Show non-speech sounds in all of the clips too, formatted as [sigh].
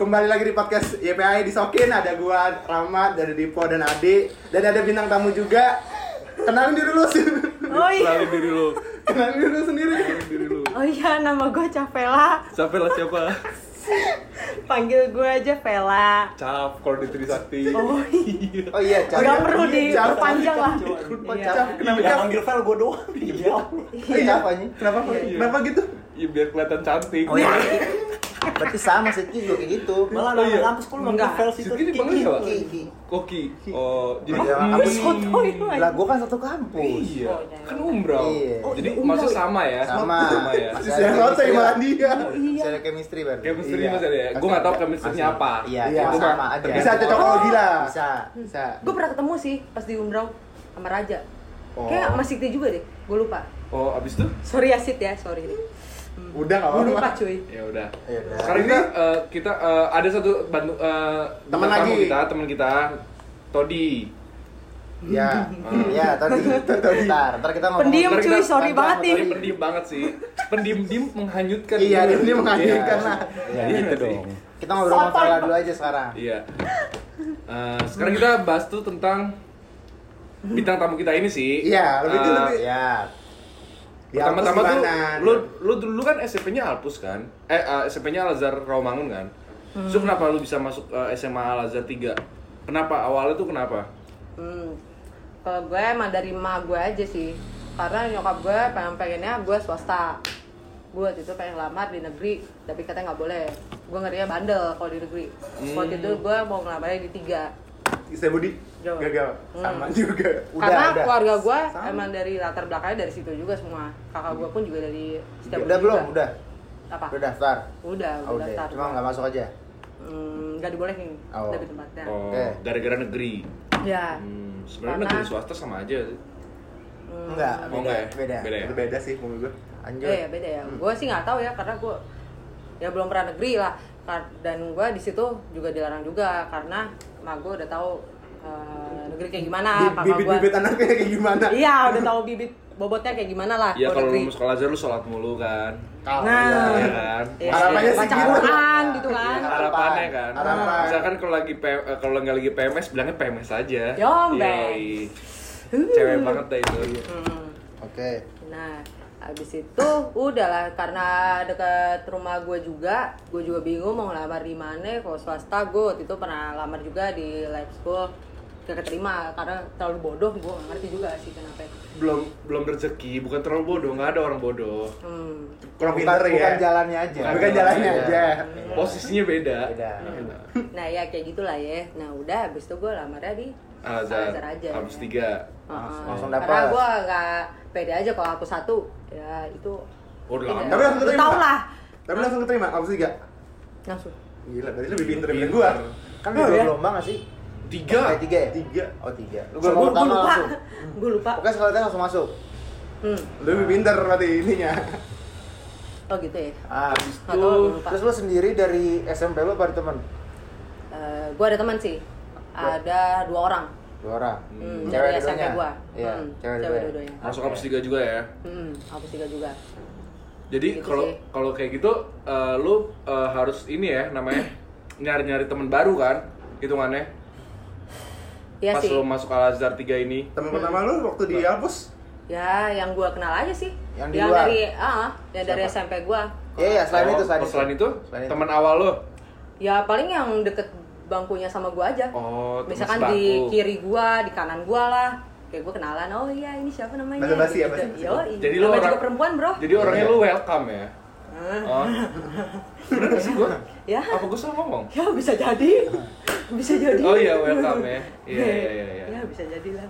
kembali lagi di podcast YPI disokin ada gua Rama dari Dipo dan Adi dan ada bintang tamu juga kenalin diri lu sih Oh iya. Kenalin diri lu. kenalin diri lu sendiri Kenalin diri lu. Oh iya, nama gue Cavela. Lah siapa? Panggil gue aja Vela. Cap kalau di Trisakti. Oh iya. Oh iya, Gak perlu Cap, diperpanjang lah. Cap, Iya. Cap, kenapa Cap? manggil file gue doang. Iya. Iya. Kenapa? Kenapa gitu? Iya biar kelihatan cantik. Oh iya. Berarti sama sih juga kayak gitu. Malah Oh, iya. nama kampus lu manggil Enggak. file situ. Sidki dipanggil. Koki. Oh, jadi Iya, apa Soto itu. Lah gua kan satu kampus. Iya. Oh, iya. Kan umroh. Iya. Oh, Jadi iya, umroh maksud ya? sama ya? Sama. Sama ya. Masih ya malah dia. Iya. Saya chemistry baru. Chemistry Iya. mas ada ya? Gue gak tau chemistry-nya Masih. apa. Iya, Iya, sama aja. Bisa cocokologi lah. Bisa. Bisa. Gue pernah ketemu sih pas di Umroh sama Raja. Oh. Kayak sama Sikti juga deh. Gue lupa. Oh, abis itu? Sorry ya Sit ya, sorry nih. Udah enggak Gue lupa apa-apa. cuy. Ya udah. Iya, udah. Sekarang ini eh, kita eh, ada satu bantu eh, Teman lagi. kita, teman kita, Todi. Ya. Ya, tadi. [laughs] Ntar, ntar kita ngomong. Pendiam cuy, kita- sorry banget nih. Tadi pendiam banget sih. Pendiam-diam menghanyutkan. Iya, ini menghanyutkan Iya. lah. Ya, Iya gitu sih. dong. Kita ngobrol sama Vela dulu aja sekarang. Iya. Eh, sekarang kita bahas tuh tentang bintang tamu kita ini sih. Iya, lebih Eh, lebih. Ya. Di Pertama-tama tuh lu lu dulu kan SMP-nya Alpus kan? Eh eh, SMP-nya Al Azhar Rawamangun kan? So kenapa lu bisa masuk eh, SMA Al Azhar 3? Kenapa awalnya tuh kenapa? Hmm. Kalau gue emang dari emak gue aja sih. Karena nyokap gue pengen pengennya gue swasta. Gue waktu itu pengen lamar di negeri, tapi katanya nggak boleh. Gue ngerinya bandel kalau di negeri. Hmm. Waktu itu gue mau ngelamarnya di tiga. Saya Budi Jauh. gagal Hmm. sama juga. Udah, Karena udah. keluarga gue Sama. emang dari latar belakangnya dari situ juga semua. Kakak gue pun juga dari setiap Udah belum? Udah. Apa? Udah daftar. Udah, Oh, udah udah. daftar. Cuma nggak masuk aja. Hmm, nggak dibolehin Oh. lebih tempatnya. Oh, Oke. gara-gara negeri. Ya. Hmm, sebenarnya Karena- negeri swasta sama aja. sih. Hmm. Enggak, Oh, beda. enggak ya? Beda. Beda ya? Beda sih menurut gue. Anjir. Eh, ya beda ya. Gue sih nggak tahu ya karena gue ya belum pernah negeri lah. Dan gue di situ juga dilarang juga karena emak gue udah tahu eh, negeri kayak gimana. Bi- Bibit-bibit gua- anaknya kayak gimana? Iya, udah tahu bibit bobotnya kayak gimana lah. Ya kalau lu masuk Al Azhar lu sholat mulu kan. Kalau- Nah. Iya kan? Iya, Harapannya sih baca gitu. Quran gitu kan. Iya. Harapannya kan. Harapan. Misalkan kalau lagi eh, kalau nggak lagi PMS bilangnya PMS aja. Yoi. Cewek banget dah itu. Hmm. Oke. Nah, habis itu udahlah karena dekat rumah gue juga, gue juga bingung mau ngelamar di mana. Kalau swasta gue waktu itu pernah lamar juga di lab school gak keterima karena terlalu bodoh gue gak ngerti juga sih kenapa Belum belum rezeki, bukan terlalu bodoh, nggak ada orang bodoh. hmm. Kurang Bukan, pinter ya. bukan jalannya aja. Bukan jalannya Iya. aja. Posisinya beda. Beda. nah ya kayak gitulah ya nah udah habis itu gue lamarnya di Al Azhar, Al-Azhar aja habis tiga. Heeh. Langsung karena dapat. gue gak pede aja kalau aku satu ya itu Oh, lama. Tapi langsung Lu keterima. tau lah Tapi langsung keterima, apa sih gak? langsung Gila, berarti lebih pinter dari gua. Kan Oh, ada ya? lomba nggak sih? Tiga. Eh, tiga ya? Tiga. Oh tiga. Lu gue lupa langsung. [laughs] gue lupa Oke sekali langsung masuk. hmm. Lebih pinter berarti ininya. oh gitu ya Ah, gue lupa. terus lu sendiri dari SMP lu apa ada teman? gue ada teman sih ada dua orang Dua orang. Hmm, Cewek dari SMP dua-duanya? gua. Iya, Hmm, cewek cewek dua. Masuk habis tiga juga ya. hmm, tiga juga Jadi Gitu kalau sih. kalau kayak gitu eh, lu eh, harus ini ya namanya nyari-nyari teman baru kan hitungannya. Iya Pas sih lu masuk Al Azhar 3 ini. Temen pertama lu waktu di Alpus? ya yang gue kenal aja sih Yang di luar? dari ah yang dari? SMP gue Iya, iya, selain Oh, itu, selain oh, itu. selain itu, Selain itu. teman awal lu. ya paling yang deket bangkunya sama gue aja Oh, misalkan di kiri gue di kanan gue lah kayak gue kenalan oh iya ini siapa namanya Basa-basi ya, Gitu. basa-basi. Yo, Jadi iya. lu orang- juga perempuan bro Jadi orangnya Iya. lu welcome ya. Oh. Bener sih gua? ya Apa gua salah ngomong? ya bisa jadi bisa jadi Oh iya, welcome ya. Iya, iya, iya, iya. ya bisa jadi lah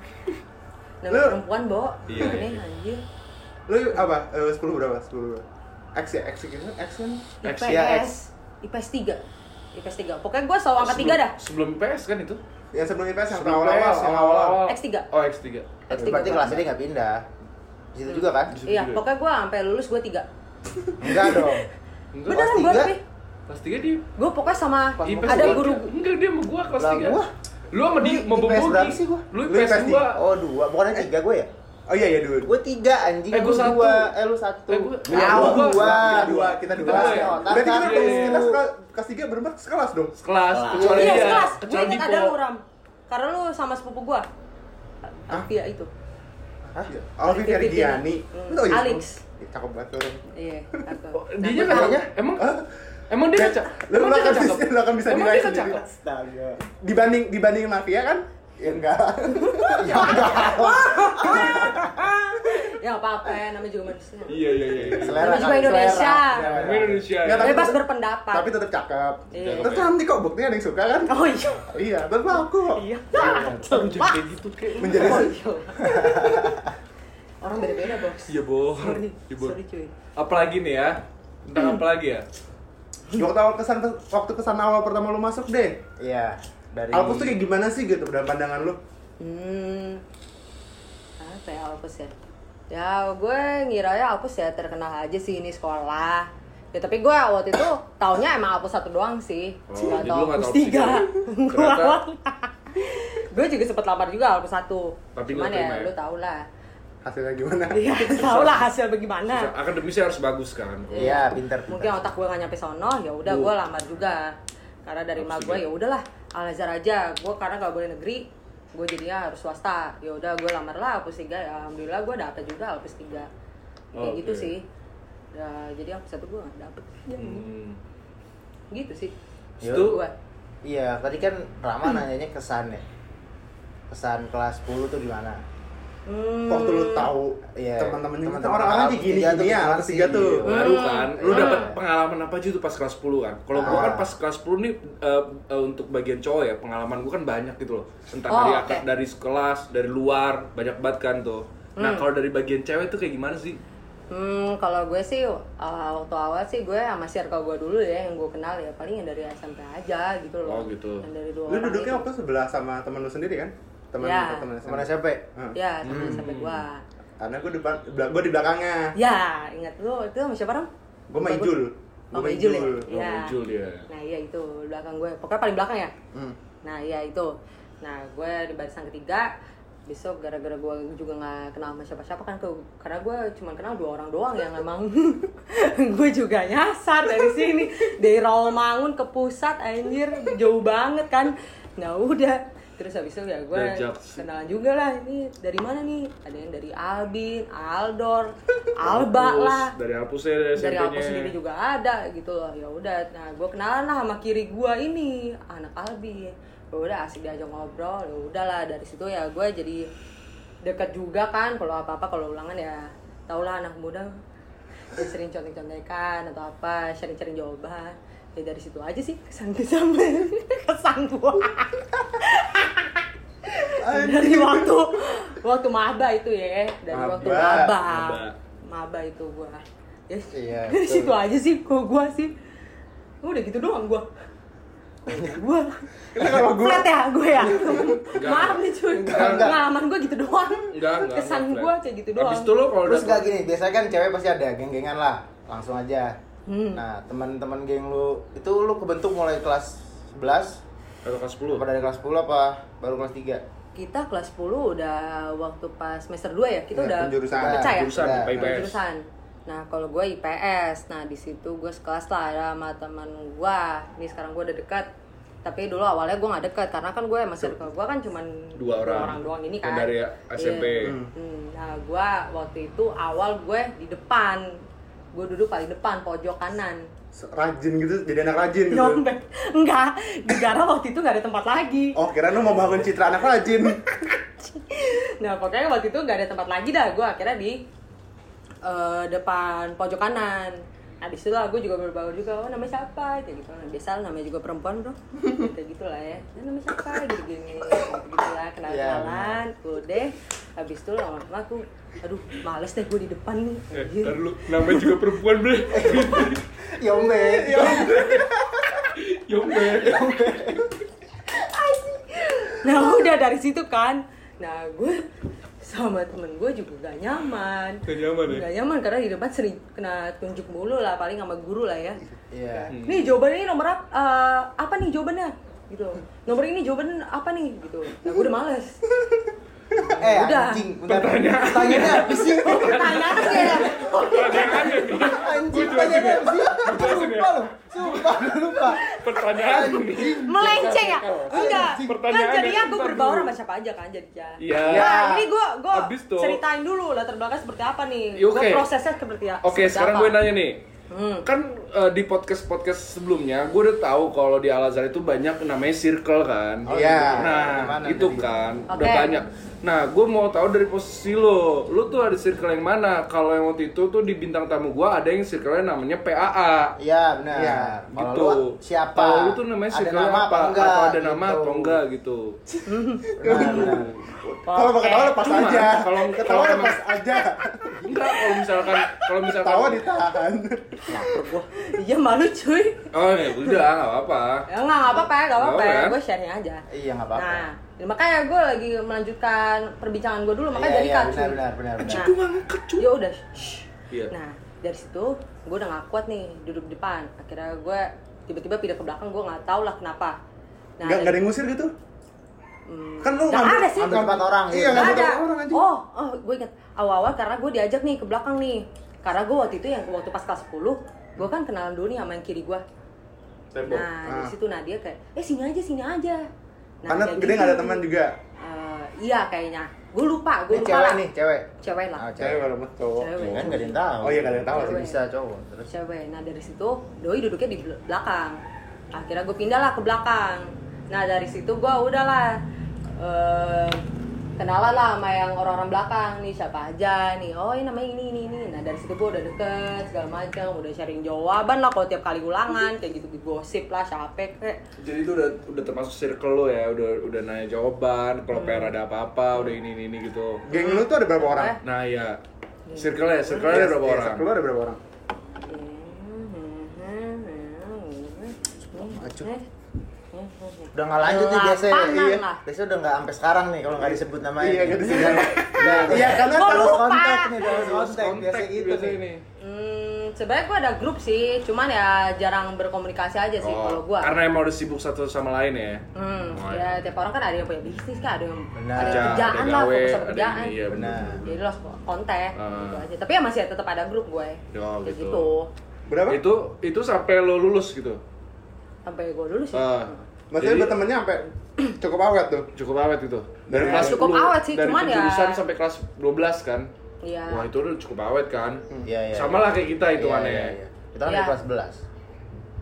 Lu- namanya perempuan bo Iya, iya. aneh anjir Lu apa? Eh, 10 berapa? 10 berapa? X ya? X gitu? X kan? X, ya, X. IPS 3 IPS 3 pokoknya gue selalu angkat 3 dah Sebelum PS kan itu? Yang sebelum IPS yang awal-awal, yang awal-awal. X3. Oh, X3. X3 Berarti kelasnya dia nggak pindah. Di situ juga kan? Di situ iya pokoknya gue sampai lulus gue 3 Enggak dong. Enggak. beneran gue tapi Kelas 3 dia gue pokoknya sama IPS ada guru Enggak, dia sama gua kelas Lah, 3. gua? Lu sama dia Lu sama IPS sih gua? Lu Lu IPS IPS 2. Oh dua, bukannya tiga gue ya? Oh iya iya dulu. Gue tiga anjing, Eh, lu gua satu. dua, eh lu satu. Eh, gua- Lu Ya, dua, gua- dua. Kita dua, kita dua. Kita dua? Berarti kita Iya, kelas iya, kita iya. sekelas- kelas tiga berempat sekelas dong. Kelas, Kelas. kecuali Iya, dia, kelas. Gue Dipo. ada lu Ram. Karena lu sama sepupu gua. Alfia itu. Hah? Alfi Ferdiani. Hmm. Lu tau? Alex. Cakep banget tuh. Iya. Oh, Dia cakep? Emang emang dia nggak Lu akan bisa cakep? lu akan bisa sendiri. Astaga. Dibanding dibanding mafia kan? Ya enggak. [laughs] ya enggak. Ya apa-apa ya, namanya juga manusia. Iya iya iya. iya. Selera Namanya juga kali, Indonesia. selera. Emang Indonesia. Ya? tapi Bebas berpendapat. Tapi tetap cakep. Iya. Terus cantik kok, buktinya ada yang suka kan? Oh iya. Iya, terus aku kok. Iya. Jangan kayak gitu kayak. Menjadi Oh, iya. Orang beda-beda, Bos. Iya. Sorry, Iya, Bo. sorry cuy. Apalagi nih ya? Tentang apa lagi ya? waktu awal kesan waktu kesan awal pertama lu masuk deh. Iya. Dari Alpus tuh kayak gimana sih gitu dalam pandangan lu? Hmm. Apa ya Alpus ya? Ya gue ngira ya Alpus ya terkenal aja sih ini sekolah. Ya tapi gue waktu itu taunya emang Alpus satu doang sih. Oh, lu nggak Alpus tiga. [laughs] [laughs] gue juga sempet lamar juga Alpus satu. Tapi Cuman ya ya? lu tau lah. Hasilnya gimana? [laughs] Iya, tau lah hasil bagaimana. Susah. Akademisnya harus bagus kan. Iya, pintar. Mungkin otak gue gak nyampe sono, ya udah gue lamar juga. Karena dari mak gue ya udahlah Al Azhar aja. Gue karena gak boleh negeri, gue jadinya harus swasta. Ya udah gue lamar lah Alpus 3 ya alhamdulillah gue dapet juga Alpus 3. Kayak gitu Oke. sih. Ya, jadi Alpus satu gue gak dapet. Ya, Hmm. Gitu sih. Itu Gue. Iya, tadi kan Rama nanyanya kesan ya. Kesan kelas 10 tuh gimana? Hmm. Waktu lu tahu Iya. teman-temannya gitu, Teman-teman orang-orang kayak gini gini ya, sih? tiga tuh. Iya. baru kan lu Hmm. dapat pengalaman apa aja tuh pas kelas 10 kan kalau gua Ah. kan pas kelas 10 nih eh, eh, untuk bagian cowok ya pengalaman gua kan banyak gitu loh entah Oh, dari akad dari kelas dari luar banyak banget kan tuh nah Hmm. kalau dari bagian cewek tuh kayak gimana sih Hmm, kalau gue sih uh, waktu awal sih gue sama circle gue dulu ya yang gue kenal ya paling yang dari SMP aja gitu loh. Oh, gitu. Yang dari dua Lu duduknya itu. waktu sebelah sama teman lu sendiri kan? Teman Ya. teman Teman SMP. Hah. Ya, temen SMP gue. Karena gue di belakang gue di belakangnya. Ya, ingat lu itu sama siapa Ram? Gue main jul. Oh, Gua main Ijul ya? jul. Iya. muncul dia Nah iya itu belakang gue, pokoknya paling belakang ya. Hmm. Nah iya itu. Nah gue di barisan ketiga, besok gara-gara gue juga nggak kenal sama siapa-siapa kan ke- karena gue cuma kenal dua orang doang yang emang [laughs] gue juga nyasar dari sini dari Rawamangun ke pusat anjir jauh banget kan nah udah terus habis itu ya gue kenalan juga lah ini dari mana nih? Ada yang dari Albin, Aldor, [laughs] Alba Alpus, lah. Dari Alpus ya dari dari aku sendiri juga ada gitu loh. Ya udah nah gue kenalan lah sama kiri gue ini anak Albi ya udah asik diajak ngobrol. Ya udahlah dari situ ya gue jadi dekat juga kan kalau apa apa kalau ulangan ya tau lah anak muda. Ya sering contek-contekan atau apa sharing-sharing jawaban ya dari situ aja sih kesan [laughs] kesan kesan gue dari waktu waktu maba itu ya dari waktu Maba. maba. Maba. maba itu gue ya Iya, [laughs] dari betul. situ aja sih kok gue sih. Udah gitu doang gue gue kalau gua- flat ya gue ya? Maaf nih cuy. Pengalaman gue gitu doang. Enggak, enggak, kesan enggak gue kayak gitu doang. Habis itu lo kalau Terus gak gini, biasanya kan cewek pasti ada geng-gengan lah. Langsung aja. Hmm. Nah, teman-teman geng lu itu lu kebentuk mulai kelas 11 atau kelas 10 apa dari kelas 10 apa baru kelas 3? kita kelas 10 udah waktu pas semester 2 ya kita Ya, udah penjurusan. pecah ya Jurusan, Udah. IPA IPS. jurusan nah kalau gue IPS nah di situ gue sekelas lah ada sama teman gue ini sekarang gue udah dekat tapi dulu awalnya gue nggak dekat karena kan gue masih dekat gue kan cuman Dua orang. doang ini Yang kan dari SMP. Iya. Hmm, nah gue waktu itu awal gue di depan gue duduk paling depan pojok kanan Rajin gitu, jadi anak rajin gitu. nyontek enggak gara waktu itu nggak ada tempat lagi Oh, kira lu mau bangun citra anak rajin. [laughs] Nah pokoknya waktu itu nggak ada tempat lagi dah gue akhirnya di eh, depan pojok kanan. Di situ lah gue juga berbaur juga, oh namanya siapa? Kayak gitu. Nah, biasa namanya juga perempuan bro. [laughs] Kayak gitu lah ya. Nah, namanya siapa? Gitu gini. Gitu lah kenal kenalan. Udah. Habis itu lama-lama aku, aduh males deh gue di depan nih. Eh, ntar lu namanya juga perempuan bre [laughs] [laughs] Yombe. Yombe Nah udah dari situ kan. Nah gue sama temen gue juga gak nyaman. Gak nyaman ya? Gak nyaman karena di depan sering kena tunjuk mulu lah paling sama guru lah ya. Iya. Hmm. Nih jawabannya ini nomor apa? eh, apa nih jawabannya? Gitu. Nomor ini jawaban apa nih? Gitu. Nah gue udah males. [laughs] eh Udah. anjing, bentar. Pertanyaannya apa sih? Pertanyaan ya. Pertanyaannya nih. Anjing, ya. pertanyaannya apa sih? Jelasin ya. Lupa loh. Sumpah, lupa. Pertanyaan nih. Melenceng ya? Enggak. Kan Pertanyaannya jadinya gue bentar berbaur sama siapa aja kan jadinya. Iya. Nah, ini gue gue ceritain dulu latar belakang seperti apa nih. Ya, Gue oke. prosesnya seperti apa. Oke, sekarang gue nanya nih. Hmm. Kan eh, di podcast-podcast sebelumnya gue udah tahu kalau di Al Azhar itu banyak namanya circle kan. Oh, Iya. Nah, itu kan udah Oke. banyak. Nah, gue mau tahu dari posisi lo, lo tuh ada circle yang mana? Kalau yang waktu itu tuh di bintang tamu gue ada yang circle namanya PAA. Iya, benar. Iya, Kalau gitu. lu siapa? Kalau lu tuh namanya Ada circle nama apa? apa enggak? Atau ada nama gitu. atau enggak gitu. Kalau mau ketawa lepas Cuman, aja. kalau- ketawa lepas aja. Enggak, kalau misalkan kalau misalkan Ketawa ditahan. Iya malu cuy. Oh, ya udah, enggak apa-apa. Ya enggak, enggak apa-apa, enggak apa-apa. Nggak apa-apa. Gue sharing aja. Iya, nggak apa-apa. Nah, makanya gue lagi melanjutkan perbincangan gue dulu, makanya Iya, jadi iya, kacau. benar, benar, benar, benar. Nah, Gue nggak ngangkat, cu. ya udah. shh. Iya. Nah, dari situ gue udah gak kuat nih duduk di depan. Akhirnya gue tiba-tiba pindah ke belakang, gue nggak tahu lah kenapa. Nah, Enggak enggak ada yang ngusir gitu. hmm, Kan lu nggak ngambil- ada sih. Ambil tempat orang Iya, gitu. Nggak ada. orang anjing. Oh, oh, gue ingat awal-awal karena gue diajak nih ke belakang nih. Karena gue waktu itu yang waktu pas kelas 10, gue kan kenalan dulu nih sama yang kiri gue. Tembok. Nah, Ah. di situ Nadia kayak, eh sini aja, sini aja. Nah, Karena gede gitu. nggak ada teman juga. Eh, iya kayaknya. Gue lupa, gue lupa cewek lah. nih, cewek. Cewek lah. Ah, Cewek baru mas cowok. Cewek. Ya kan nggak ada yang tahu. Oh iya, nggak ada yang tahu sih. Bisa cowok. Terus Cewek. Nah dari situ Doi duduknya di bel- belakang. Akhirnya gue pindah lah ke belakang. Nah dari situ gue udahlah eh kenalan lah sama yang orang-orang belakang nih siapa aja nih. Oh ini namanya ini ini ini. Nah dari situ gue udah deket segala macam, udah sharing jawaban lah kalau tiap kali ulangan kayak gitu gosip lah siapa kayak. Jadi itu udah udah termasuk circle lo ya, udah udah nanya jawaban, kalau PR ada apa-apa, udah ini ini, ini gitu. Geng lu tuh ada berapa orang? Eh. Nah ya, circle ya, circle ada berapa orang? Lu ada berapa orang? Acuh. Udah nggak lanjut nih biasa ya. Lapangan Iya. lah. Biasa udah nggak sampai sekarang nih kalau nggak disebut namanya. Iya, nggak disebut. Udah, Iya, karena kalau lupa. kontak nih, dalam Lost kontak biasa gitu biasa nih. ini. Hmm, sebenarnya gue ada grup sih, cuman ya jarang berkomunikasi aja sih kalau gue. Oh, karena emang udah sibuk satu sama lain ya. Hmm, Oh, ya tiap orang kan ada yang punya bisnis kan, ada yang Benar. ada yang Kerja, kerjaan ada lah, gawe, fokus sama kerjaan. ini, iya Benar. Jadi lo kontak Ah. gitu aja. Tapi ya masih tetap ada grup gue. Oh, Kayak gitu. gitu. berapa? Itu itu sampai lo lulus gitu. Sampai gue dulu sih. Ah, Maksudnya jadi bertemannya sampai [clears throat] cukup awet tuh. cukup awet gitu. Dari Ya, kelas cukup 10, awet sih, dari cuman ya- penjurusan sampai kelas 12 kan. Iya. Wah, itu udah cukup awet kan. Iya, iya. Sama lah kayak kita Iya, hitungannya. iya, iya. Kita kan Iya. di kelas 11.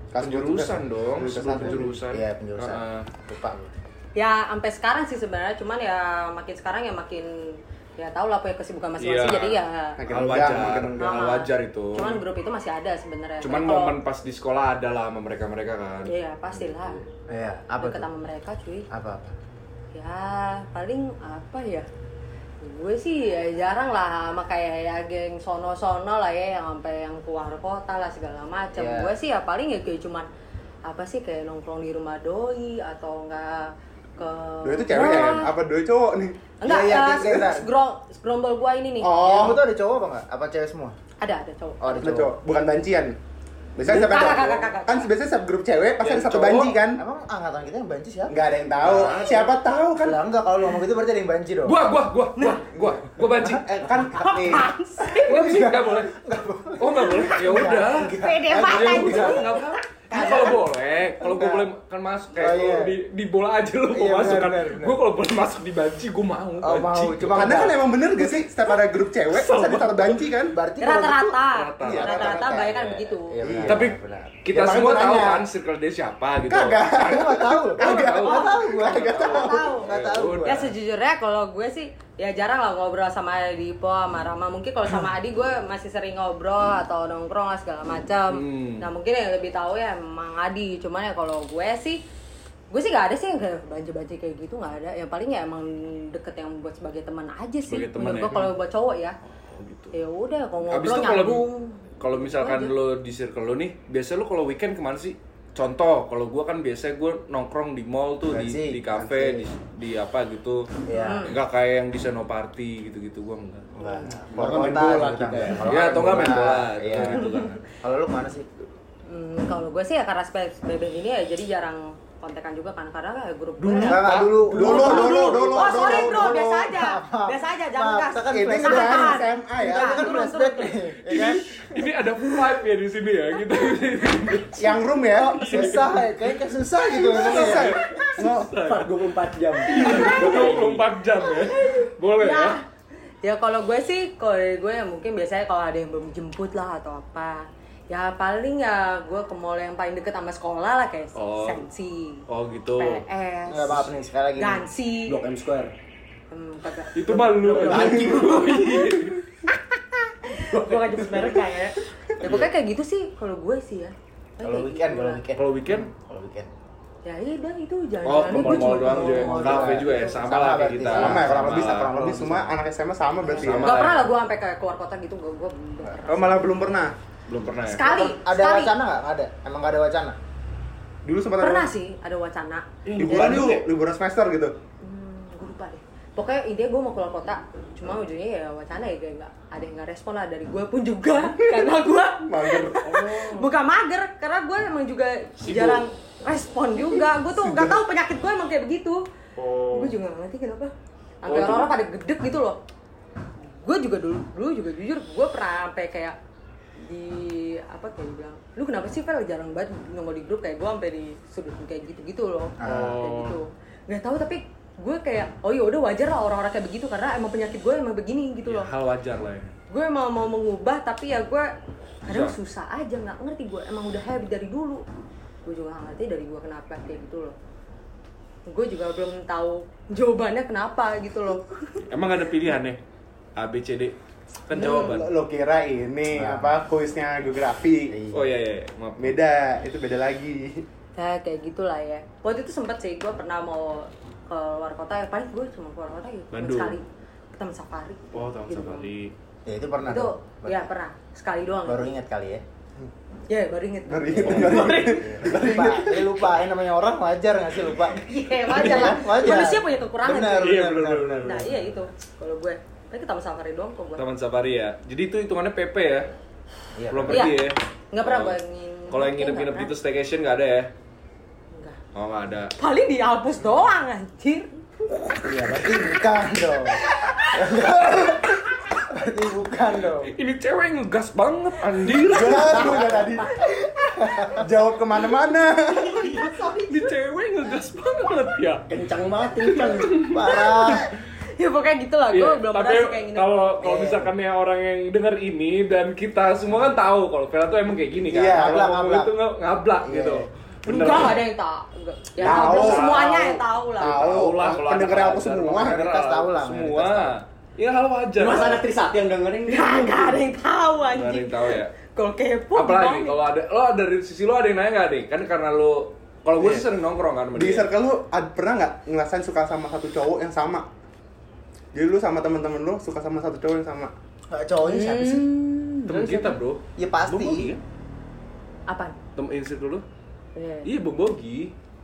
Kelas Penjurusan dong, Penjurusan sebelum penjurusan. Iya, penjurusan. Ah, Lupa. Ya sampai sekarang sih sebenarnya, cuman ya makin sekarang ya makin ya tau lah punya kesibukan masing-masing Iya. jadi ya Makin hal wajar, makin hal wajar itu. cuman grup itu masih ada sebenarnya Cuman kalau- momen pas di sekolah ada lah sama mereka-mereka kan. iya pastilah Iya, apa deket tuh? sama mereka cuy Apa apa? ya paling apa ya gue sih ya jarang lah sama kayak ya geng sono-sono lah ya yang sampai yang keluar kota lah segala macam Iya. gue sih ya paling ya kayak cuman apa sih kayak nongkrong di rumah doi atau enggak ke Doi itu cewek ya? Apa doi cowok nih? enggak Iya, iya, eh, kayak- kayak- segrong segerombol gue ini nih Oh, Kamu tuh ada cowok apa enggak? Apa cewek semua? ada ada cowok Oh, ada ada cowok. cowok, bukan bancian. Biasanya siapa Kakak, ada? kakak, kakak. Kan biasanya setiap grup cewek pasti Yang ada satu banci kan? Emang angkatan kita yang banci siapa? Enggak ada yang tahu. Siapa tahu kan? Lah enggak kalau lu ngomong gitu berarti ada yang banci dong. Gua, gua, gua, gua, gua, gua banci. [laughs] Eh, kan nih. Enggak sih, enggak boleh. Oh, enggak boleh. Ya udah. pede Ya banget udah, enggak apa. Nah, kalau boleh, kalau gue boleh kan masuk kayak Oh, kalau iya. di di bola aja lu Iya, mau masuk benar, kan. Gue kalau boleh masuk di banci, gue mau. Oh, mau. banci. Cuma Karena enggak. kan emang bener gak sih setiap ada grup cewek pasti ada satu banci kan? Berarti rata-rata Rata. Iya, rata-rata rata-rata. banyak kan gitu- begitu Iya, benar, Tapi benar. kita Ya, semua tahu kan circle dia siapa gitu. Kagak. Aku enggak tahu. Kagak. Enggak tahu gua. Kagak tahu. Enggak tahu Ya ya sejujurnya kalau gue sih ya jarang lah ngobrol sama Dipo sama Rama mungkin kalau sama Adi gue masih sering ngobrol atau nongkrong lah segala macam Hmm. nah mungkin yang lebih tahu ya emang Adi cuman ya kalau gue sih gue sih gak ada sih yang kayak banci-banci kayak gitu nggak ada yang paling ya emang deket yang buat sebagai teman aja sih Sebagai teman menurut ya. gue kalau buat cowok ya Oh, gitu. ya udah kalau ngobrol nyambung kalau misalkan lo di circle lo nih, biasa lo kalau weekend ke mana sih? Contoh, kalau gua kan biasa gue nongkrong di mall tuh, di, Fancy, di cafe, di, di apa gitu. Enggak kayak yang di Seno Party gitu-gitu gua enggak. Enggak. Kalau main bola gitu kita. kan. Kalau Ya, atau nggak main bola, Iya. gitu kan. Kalau lu ke mana sih? Hmm, kalau gue sih ya karena PSBB ini ya jadi jarang kontekan juga kan karena kayak grup Dulu. gue Enggak, enggak, dulu. Dulu, dulu, dulu. Oh sorry bro, dulu. biasa aja, Maaf. biasa aja, jangan gas. kita kan Ini udah Tahan. SMA ya. Kan turun, flashback turun. nih, ya kan? Ini ada vibe ya di sini ya gitu. [laughs] Yang room ya. Susah, ya, kayaknya susah gitu Susah. ya. Nggak. 24 jam 24 jam ya. Boleh ya. Ya, ya kalau gue sih, kalau gue ya mungkin biasanya kalau ada yang belum jemput lah atau apa. Ya paling ya gue ke mall yang paling deket sama sekolah lah kayak Oh. Sensi, Oh gitu. PS, Enggak maaf nih, sekali lagi. Gansi. Blok M Square Hmm, kagak. Itu mah lu anjing. gue gak jemput merek kayak. Ya pokoknya kayak gitu sih kalau gue sih ya. Kalau weekend, gitu kalau weekend. Kalau weekend Kalau weekend. Ya iya udah itu jangan Oh, ke mall-mall doang juga. mall Kafe doang. juga ya, sama Sama lah kayak kita. Sama ya kurang lebih Sama. kurang lebih semua anak SMA sama berarti ya. Sama. Gak pernah lah gue sampai ke keluar kota gitu, gue gue. Oh malah belum pernah. Belum pernah ya. Sekali, Ada sekali. wacana nggak? Nggak ada. Emang nggak ada wacana? Dulu sempat Pernah ada sih ada wacana. liburan yuk, liburan semester gitu. Hmm, gue lupa deh. Pokoknya intinya gue mau keluar kota, cuma ujungnya ya wacana ya kayak nggak ada yang nggak respon lah dari gue pun juga [laughs] karena gue Mager. bukan mager karena gue emang juga Sibuk. jarang respon juga gue tuh nggak tahu penyakit gue emang kayak begitu Oh. gue juga nggak ngerti kenapa Oh, sampai itu- orang-orang pada gedek gitu loh gue juga dulu dulu juga jujur gue pernah sampai kayak di apa kayak bilang lu kenapa sih Vel jarang banget nongol di grup kayak gue sampai di sudut kayak gitu gitu loh kayak Oh. gitu nggak tahu tapi gue kayak oh ya udah wajar lah orang-orang kayak begitu karena emang penyakit gue emang begini gitu Ya, loh hal wajar lah ya. gue emang mau mengubah tapi ya gue kadang Susah. susah aja nggak ngerti gue emang udah habit dari dulu gue juga nggak ngerti dari gue kenapa kayak gitu loh gue juga belum tahu jawabannya kenapa gitu loh Emang ada pilihan ya? A B C D. Kan jawaban. Lo, lo kira ini Nah. apa kuisnya geografi. Iya. Oh iya iya, iya. maaf. Beda, itu beda lagi. ya kayak gitulah ya waktu itu sempet sih gue pernah mau ke luar kota ya paling gue cuma keluar kota gitu Bandung. sekali ke taman safari Oh, tahu Gitu. safari. Ya itu pernah itu tuh. ya pernah sekali doang Baru ingat kali ya. ya baru inget Baru inget, baru inget. lupa, eh, lupa. Eh, namanya orang wajar nggak sih lupa? iya wajar lah Wajar. manusia punya kekurangan. Iya, benar, benar. benar. nah iya itu kalau gue tapi ke taman safari doang kok gue Taman safari ya. Jadi itu hitungannya PP ya. Iya. Belum Iya. pergi ya. Nggak pernah Oh. gue ngin. Kalau yang nginep-nginep gitu staycation nggak ada ya? Enggak. Oh nggak ada. Paling dihapus doang anjir. Iya, berarti bukan dong. berarti bukan dong. Ini cewek ngegas banget anjir. Aduh, udah tadi. Jawab ke mana-mana. Ini cewek ngegas banget ya. kencang banget kencang Parah. [laughs] Ya pokoknya gitu lah. Gue Iya, belum tapi pernah sih kayak gini. kalau kalau Iya. misalkan ya orang yang dengar ini dan kita semua kan tahu kalau Vera tuh emang kayak gini kan. Iya, kalau ngablak, ngomong ngablak. itu ngablak Iya. gitu. Bener. Enggak ada yang tahu. Enggak. Ya Tahu. semuanya yang tahu lah. Tahu. Lah kalau Pendengar aku semua. Mayoritas tahu lah, Semua. Iya hal wajar. masa anak Trisakti yang dengerin Ya enggak ada yang tahu Nggak ada anjir. yang tahu ya. Kalau kepo Apalagi kalau ada lo dari sisi lo ada yang nanya nggak nih? Kan karena lo kalau gue sih sering nongkrong kan Di circle lu ad- pernah nggak ngerasain suka sama satu cowok yang sama? Jadi lu sama temen-temen lu suka sama satu cowok yang sama. Nggak cowoknya siapa sih? Hmm, Temen terus kita apa? bro. Ya pasti. Bombogi kan? Apaan? Temen insert dulu. Iya. Iya Bombogi.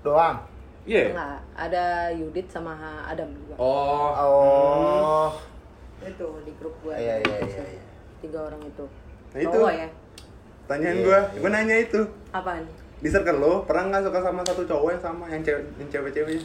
Doang. Iya. Enggak, ada Yudit sama Adam juga. Oh. Oh. Itu di grup gue. Iya, iya, iya, iya. Tiga orang itu. Nah, itu. Cowok ya? Tanyain Iya, gua, iya. gua nanya itu. Apaan? Di circle lu pernah nggak suka sama satu cowok yang sama yang cewek-ceweknya?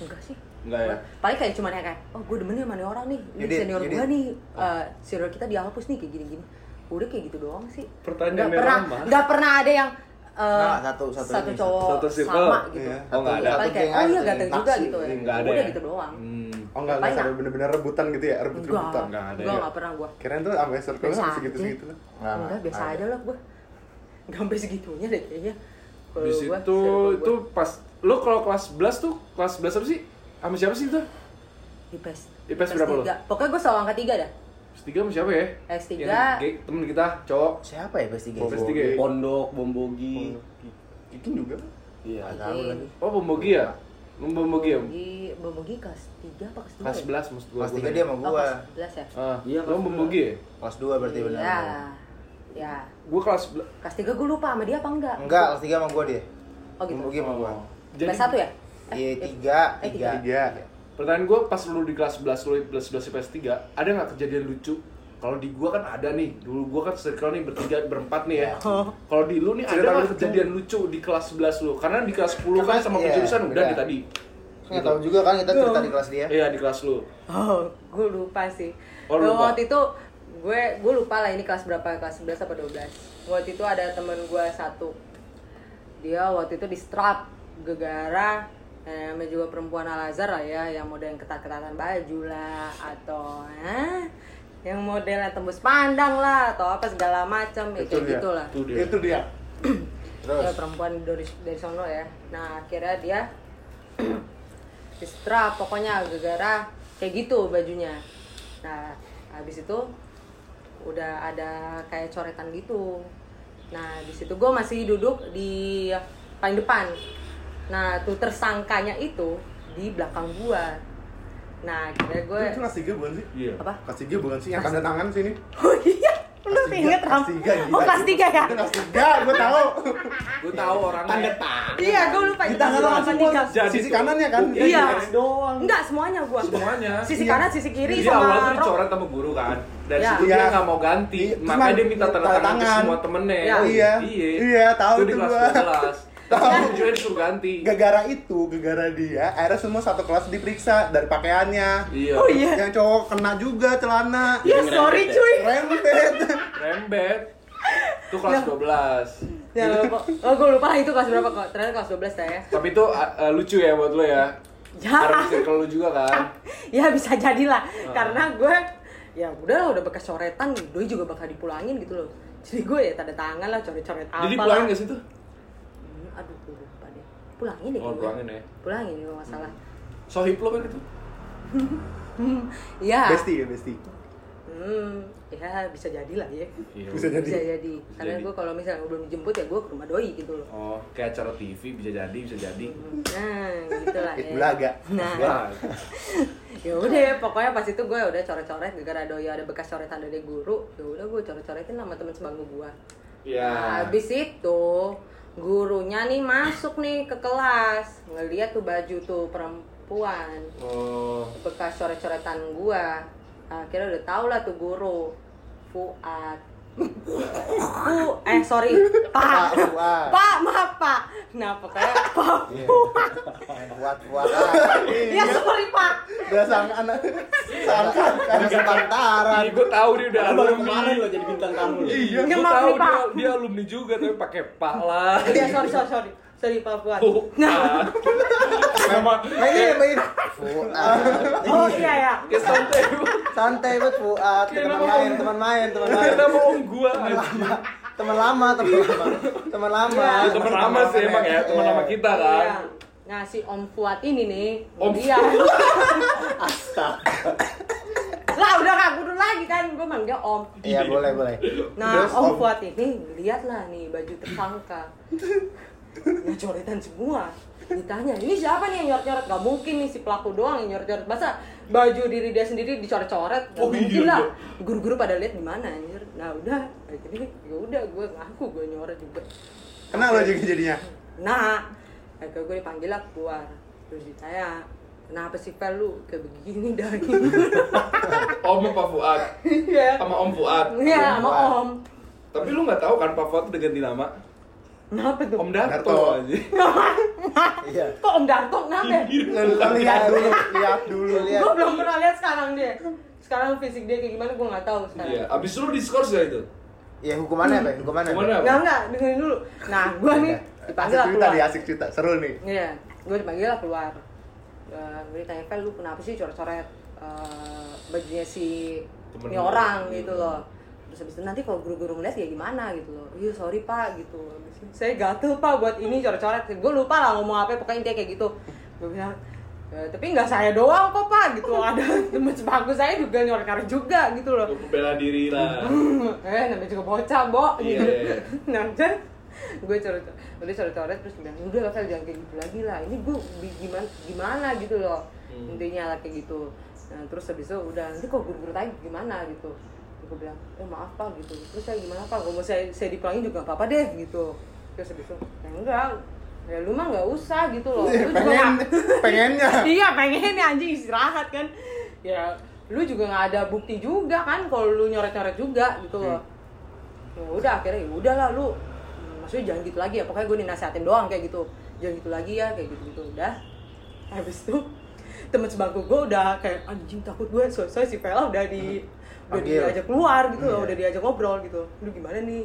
Enggak sih. Enggak ya. Paling kayak cuman ya kayak, oh gue demen nih sama orang nih, ini Yudit, senior gue nih, eh senior kita dihapus nih kayak gini-gini. Udah kayak gitu doang sih. Pertanyaan Nggak pernah, nggak pernah ada yang eh, Nggak, satu- satu ini, cowok satu circle. sama gitu. Iya. Oh, nggak ada. Paling Satu kayak, oh iya ganteng juga gitu ya. Nggak ada Udah ya? gitu doang. Hmm. Oh enggak, enggak sampai bener-bener rebutan gitu ya, Enggak, rebut-rebutan. Nggak ada enggak, ya? nggak pernah gue. Kirain tuh sampai circle lu aja. segitu-segitu lah. Nggak, Enggak, nggak, biasa nggak aja lah gue. Enggak sampai segitunya deh kayaknya. Di situ itu pas lo kalau kelas 11 tuh kelas 11 apa sih? Sama siapa sih itu? di PES. Di PES berapa lo? tiga. Pokoknya gue selalu angka tiga dah. S3 sama siapa ya? S3. Yang gay, temen kita cowok. Siapa ya pasti guys? Pasti tiga ya? pondok bombogi Itu juga. iya tahu lagi. Oh, Bombogi ya? Bombogi ya? Di Bobogi kelas 3 apa kelas 2? Kelas 11 maksud gua. Kelas gua tiga dia sama Oh, gua. kelas 11 ya? Ah, Iya, lo Bombogi ya? Kelas 2 berarti benar. Ya. Ya. Gua kelas Kelas 3 gue lupa sama dia apa enggak? Enggak, kelas 3 sama gua dia. Oh gitu. Mungkin sama gua. Jadi Kelas 1 ya? Iya, eh, 3, eh, 3. Tiga. pertanyaan gua pas lu di kelas 11 lu di kelas 11 IPS 3, ada nggak kejadian lucu Kalau di gua kan ada nih, dulu gua kan circle nih bertiga berempat nih ya. Oh. Kalau di lu nih ada Cerita nggak kejadian lucu di kelas 11 lu? Karena di kelas 10 kan sama iya, penjurusan udah nih tadi. Nggak tahu juga kan kita cerita di kelas dia. Iya di kelas lu. Oh, gue lupa sih. Oh, lupa. Waktu itu gue gue lupa lah ini kelas berapa kelas 11 apa 12 waktu itu ada temen gue satu dia waktu itu di strap gegara eh, namanya juga perempuan Al Azhar lah ya yang model yang ketat-ketatan baju lah atau eh, yang modelnya tembus pandang lah atau apa segala macam ya Itu kayak dia. gitulah Itu dia. Itu dia. [clears throat] Terus ya perempuan dari dari sono ya nah akhirnya dia [clears throat] di strap pokoknya gara-gara kayak gitu bajunya nah habis itu udah ada kayak coretan gitu nah di situ gue masih duduk di paling depan nah tuh tersangkanya itu di belakang gua nah akhirnya gue Itu kelas 3 bukan sih? Iya. apa Kelas 3 bukan sih? Yang tanda tangan sini. [laughs] oh iya lu tiga, inget ram kelas tiga, gila. oh kelas tiga ya Itu kelas 3, gue tahu. [laughs] Gue tahu orangnya. iya gue lupa Di itu tangan kelas orang semua. tiga. Jadi Sisi kanannya kan? Iya. Garis doang. Enggak semuanya gua. Semuanya. Sisi Iya. kanan, sisi kiri Jadi sama awalnya dicoret sama guru kan. Dari Ya. situ dia Iya. nggak mau ganti, makanya dia minta tanda tanda tangan ke tangan. semua temennya. Ya. Oh iya. Iya. Iya, tahu Itu di tuh kelas gua. 12. Tapi tujuannya disuruh ganti. Gara-gara itu, gara-gara dia, akhirnya semua satu kelas diperiksa dari pakaiannya. Iya. Oh iya. Yang cowok kena juga celana. Ya sorry cuy. Rembet. Rembet. Itu kelas 12. Ya, lupa. oh gue lupa itu kelas berapa kok. Ternyata kelas 12 saya. Tapi itu uh, uh, lucu ya buat lo ya. Ya. Karena lu juga kan. [laughs] ya bisa jadi lah. Ah. Karena gue ya udah lah, udah bekas coretan, doi juga bakal dipulangin gitu loh. Jadi gue ya tanda tangan lah, coret-coret apa Jadi lah. pulangin gak sih tuh? Hmm, aduh, gue lupa deh. Pulangin deh. Oh, pulangin ya. Pulangin kalau nggak salah. Sohib lo kan itu? [laughs] Iya. Besti ya, besti. Hmm, ya bisa jadi lah ya. Iya. Bisa jadi. Bisa jadi. Karena gue kalau misalnya belum dijemput ya gue ke rumah doi gitu loh. Oh, kayak acara TV bisa jadi, bisa jadi. Nah, gitu lah ya. belaga. Nah, [laughs] ya udah ya, pokoknya pas itu gue udah coret-coret gara-gara doi ada bekas coretan dari guru. Ya udah gue coret-coretin sama teman sebangku gue. ya. Nah, habis itu gurunya nih masuk nih ke kelas. Ngeliat tuh baju tuh perempuan. Oh, bekas coret-coretan gua. Akhirnya udah tau lah tuh guru. Fuad Fu, eh sorry Pak Pak maaf Pak nah pokoknya [laughs] Pak Iya. Buat buat [laughs] ya sorry Pak Udah sang anak sangka kan Ada sepantaran. Ini gue tahu dia udah Baru alumni. kemarin lo jadi bintang tamu. Iya, Ya, gue tahu dia, dia alumni juga tapi pakai pak lah. ya sorry sorry sorry Fuad Oh, nah Nama Main main. Fuad. oh iya ya kayak santai. Santai buat Fuad. Teman main, teman main, teman main. nama om gua. anjing. Teman lama, teman lama. Teman lama. Iya. Teman lama sih emang ya, teman lama kita kan. Iya. Nah si Om Fuad ini nih Om dia [laughs] Astaga. lah udah gak kudu lagi kan gue manggil Om Iya, boleh, boleh. Nah, Om. Fuad ini lihat lah nih baju tersangka. Ya coretan semua. Ditanya, ini siapa nih yang nyoret-nyoret? Gak mungkin nih si pelaku doang yang nyoret-nyoret. Masa baju diri dia sendiri dicoret-coret? Gak Oh, mungkin iya, lah. iya. Guru-guru pada lihat di mana anjir. Nah, udah. Jadi ya udah gue ngaku gue nyoret juga. Kena lo juga jadinya. Nah, akhirnya gue dipanggil lah keluar. Terus ditanya, kenapa sih Fel lu kayak begini dah [laughs] Om Pak Fuad. Iya. Sama Om Fuad. Iya, sama. Om. Tapi lu nggak tahu kan Pak Fuad udah ganti nama? Kenapa tuh? Om Darto aja. [laughs] Iya. Kok Om Darto kenapa? Lu lihat dulu, lihat dulu. Lihat. gue belum pernah lihat sekarang dia sekarang fisik dia kayak gimana gue nggak tahu sekarang Iya, abis itu lu diskors ya itu? Iya, hukumannya apa? Hukumannya apa? Hukumannya apa? nggak nggak dengerin dulu nah gue nih dipanggil Asik lah cerita keluar dia, asik cerita. Seru nih. iya gue dipanggil lah keluar Eh, gue ditanya Vel lu kenapa sih coret-coret eh, bajunya si ini orang Iya. gitu loh terus habis itu nanti kalau guru-guru ngeliat ya gimana gitu loh. Iya sorry pak gitu saya gatel pak buat ini coret-coret. Gue lupa lah ngomong apa pokoknya intinya kayak gitu. Gue bilang "Eh, tapi nggak saya doang kok pak gitu ada [laughs] temen sebagus saya juga nyoret-nyoret juga gitu loh. Lu bela diri lah. [laughs] eh namanya juga bocah bo Iya. gitu. [laughs] Nah kan gue coret udah coret coret terus bilang udah lah jangan kayak gitu lagi lah. Ini gue bi- gimana gimana gitu loh. Hmm. intinya lah kayak gitu. Nah terus habis itu udah nanti kok guru guru tanya gimana gitu gue bilang eh maaf pak gitu. Terus saya gimana pak? Kalau mau saya saya dipulangin juga nggak apa-apa deh gitu. Terus habis itu ya enggak. Ya lu mah nggak usah gitu loh. Lu juga Pengen, nggak- [laughs] pengennya. [laughs] iya pengen nih anjing istirahat kan. Ya lu juga nggak ada bukti juga kan kalau lu nyoret-nyoret juga gitu loh. Ya udah akhirnya ya udahlah lu. Hmm, maksudnya jangan gitu lagi ya pokoknya gue dinasehatin doang kayak gitu. Jangan gitu lagi ya kayak gitu gitu udah. Habis itu temen sebangku gue udah kayak anjing takut gue. Soalnya si Vela udah di udah Panggil. diajak keluar gitu loh Iya. udah diajak ngobrol gitu. Lu gimana nih?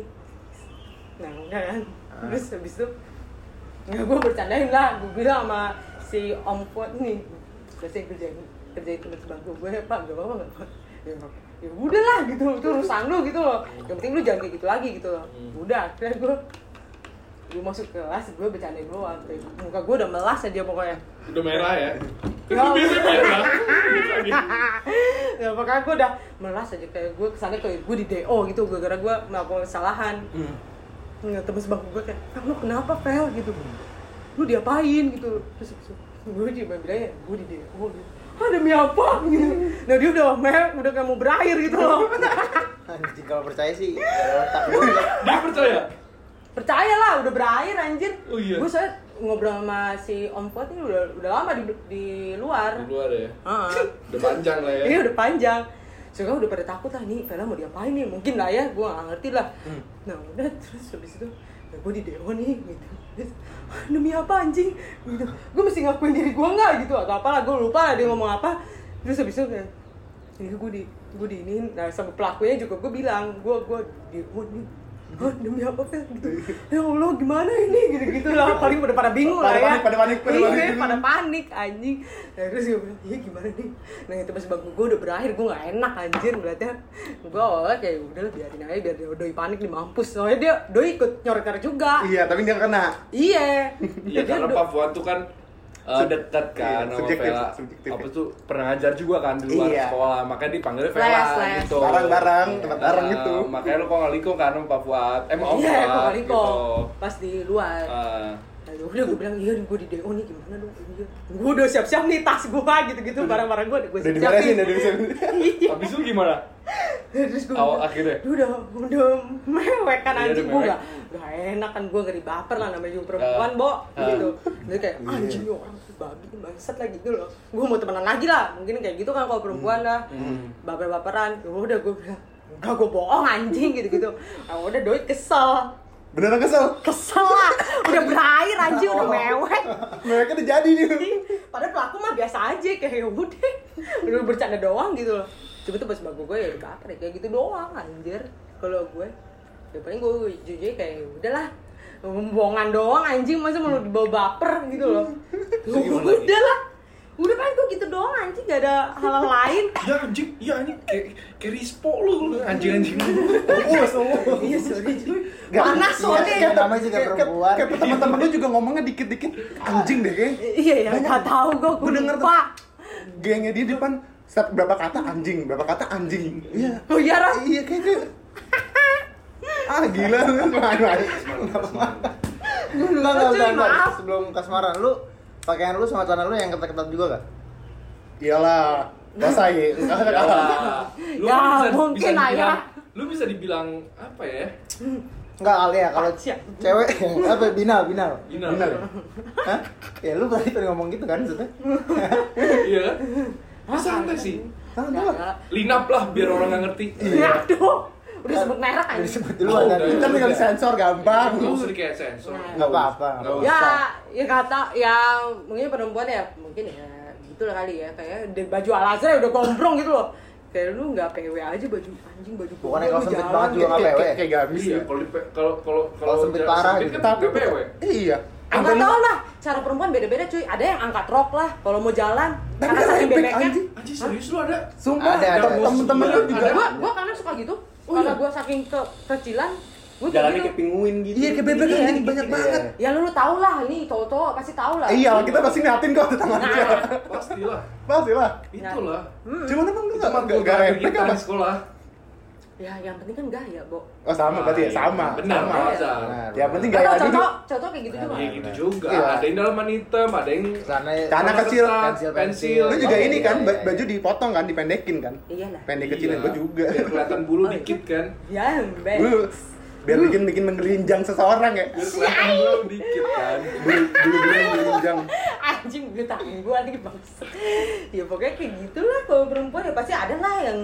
Nah udah kan. Ah. terus habis itu ya gue bercandain lah. Gue bilang sama si Om Fuad nih biasanya kerjain kerjain temen sebangku gue pak. Gak apa-apa gak apa ya, ya udah lah gitu itu urusan lu gitu loh. Yang penting lu jangan kayak gitu lagi gitu loh. Udah akhirnya gue gue masuk kelas gue bercandain doang muka gue udah melas aja pokoknya. Udah merah ya. [laughs] Ya Allah. Biasanya merah. [laughs] Ya makanya gue udah melas aja kayak gue kesannya kayak gue di DO gitu gara-gara gue melakukan kesalahan. Nggak temen sebangku gue kayak "Fel, lu kenapa Fel? gitu. Lu diapain? gitu. Terus gue cuma bilang ya gue di DO gitu. Ah demi apa? gitu. Nah dia udah mer udah kayak mau berakhir gitu loh. [laughs] Anjing kalau percaya sih. Dia percaya. Percaya lah udah berakhir anjir Oh iya. gue saya ngobrol sama si Om Fuad ini udah udah lama di di luar Di luar ya. Heeh. [laughs] Udah panjang lah ya. Ini udah panjang. Soalnya udah pada takut lah nih, Vela mau diapain nih? Mungkin lah ya, gue gak ngerti lah. Nah udah terus habis itu, ya gue di DO nih gitu. Terus, "Ah, demi apa anjing? Gitu. Gue mesti ngakuin diri gue nggak gitu atau apalah gue lupa lah dia ngomong apa. Terus habis itu kayak, ini gue di gue di ini, nah sama pelakunya juga gue bilang, gue gue di nih. Hah, demi apa Fel? gitu. Ya Allah gimana ini? Gitu gitu lah. Paling pada pada bingung Pada lah ya. panik, pada panik, pada Iya, panik. pada panik anjing. Nah, terus gue bilang iya gimana nih? Nah itu pas bangku gue udah berakhir gue gak enak anjir ngeliatnya. Gue awalnya kayak udah lah biarin aja biar dia doi panik di mampus. Soalnya dia doi ikut nyoret-nyoret juga. Iya, tapi dia kena. iya. Iya karena Pak Fuad tuh kan uh, dekat kan Iya, sama subjektif, Vela. subjektif. Apa tuh pernah ngajar juga kan di luar Iya. sekolah, makanya dipanggilnya Les, Vela les. gitu. Bareng-bareng, tempat bareng gitu. Makanya lu kok ngaliko kan sama Pak Fuad. Eh, Om iya Fuad gitu. pas di luar Ah. Ya udah gue bilang iya gue di DO nih gimana dong iya gue udah siap-siap nih tas gue [laughs] gitu-gitu barang-barang gue gue Udah siap-siap diberesin, udah diberesin. Iya. Habis itu gimana? terus gue Awal- akhirnya? "Duh, udah udah mewek kan Iya, anjing udah gue gak gak enak kan gue gak baper lah namanya juga perempuan Ah. bo Ah. gitu dia kayak Iya. anjing nih orang tuh babi bangsat lagi gitu loh gue mau temenan lagi lah mungkin kayak gitu kan kalau perempuan lah Hmm. baper-baperan ya udah gue bilang enggak gue bohong anjing gitu gitu ah, udah doi kesel Beneran kesel. kesel lah. Udah berakhir anjing udah mewek. Mereka udah jadi nih. padahal pelaku mah biasa aja kayak ya udah. Udah bercanda doang gitu loh. Cuma tuh pas bagus gue ya udah baper ya kayak gitu doang anjir. Kalau gue ya paling gue jujur kayak ya udahlah. Bohongan doang anjing. Masa mau dibawa baper gitu loh. Udah lah udah paling gue gitu doang anjing gak ada hal lain Ya anjing, iya anjing kayak kayak rispo lu lu, anjing-anjing. Uus, uus. iya sorry cuy Gak- panas iya, soalnya kayak- namanya juga Kayak- perempuan. Kayak kayak teman-teman lu juga ngomongnya dikit-dikit anjing deh kayak. iya ya nggak tahu gue Gue gue denger tuh. Gengnya dia di depan setiap berapa kata anjing, berapa kata anjing. Iya. oh iya Ra? Iya kayak gitu. Ah gila lu main-main. Enggak, enggak, enggak. Sebelum kasmaran lu pakaian lu sama celana lu yang ketat-ketat juga gak? Iyalah. Masa [laughs] ya? Ya. Lu Ya, kan bisa, mungkin bisa ya. dibilang, Lu bisa dibilang apa ya? Enggak kali ya kalau cewek [laughs] apa binal binal. Gina. Bener. Hah? Ya lu tadi tadi ngomong gitu kan maksudnya? [laughs] Iya kan? Ya, santai sih. Tuh. nggak. Linap lah biar orang nggak ngerti. Ya, aduh udah sebut merek Udah anjing disebut Oh, duluan tadi. Kan tinggal disensor gampang. Nggak usah kayak sensor. Enggak apa-apa. Ya ya kata ya mungkin perempuan ya mungkin ya gitu lah kali ya kayak baju al azhar ya udah gombrong gitu loh kayak lu nggak PW aja baju anjing baju gombrong, kalau sempit banget juga gitu. nggak Kayak- PW. kayak- gamis Iya, ya. kalau kalau kalau Kalau sempit parah sempit gitu. kan Tapi PW. Iya. Nggak tahu lah cara perempuan beda-beda cuy ada yang angkat rok lah kalau mau jalan Tapi karena kan bebeknya anjing. Anjing serius lu ada? Sumpah, Ada, ada. temen-temen lu juga. Gua gua karena suka gitu Oh, karena iya? gua saking ke kecilan gua Jalannya gitu. kayak penguin gitu. Iya, kayak bebek Iya, anjing gitu. banyak Iya. banget. ya lu, lu tau lah ini cowok-cowok pasti tahu lah Iya, kita pasti ngeliatin kok di tangan dia. nah Pastilah. Pasti lah. Itulah. Cuman emang lu Itu gak gak kita apa? sekolah. Ya yang penting kan gaya bo Oh sama berarti ya, iya. sama. Benar, sama. Benar. Ya penting Atau gaya dulu. cowok cowok kayak gitu juga Iya gitu juga. Iya. Ada yang dalaman hitam, ada yang Celana Celana kecil, pensil, pensil. Lu juga Oh, ini iya, kan iya, ba- iya. baju dipotong kan, dipendekin kan? iyalah Pendek kecilin Iya. gua juga. Biar kelihatan bulu Oh, iya. dikit kan. ya Lu biar bikin bikin menggelinjang seseorang ya. Biar kelihatan bulu dikit kan. Bulu bulu bulu menggelinjang. anjing gue tangan gue lagi bangsa ya pokoknya kayak gitulah kalau perempuan ya pasti ada lah yang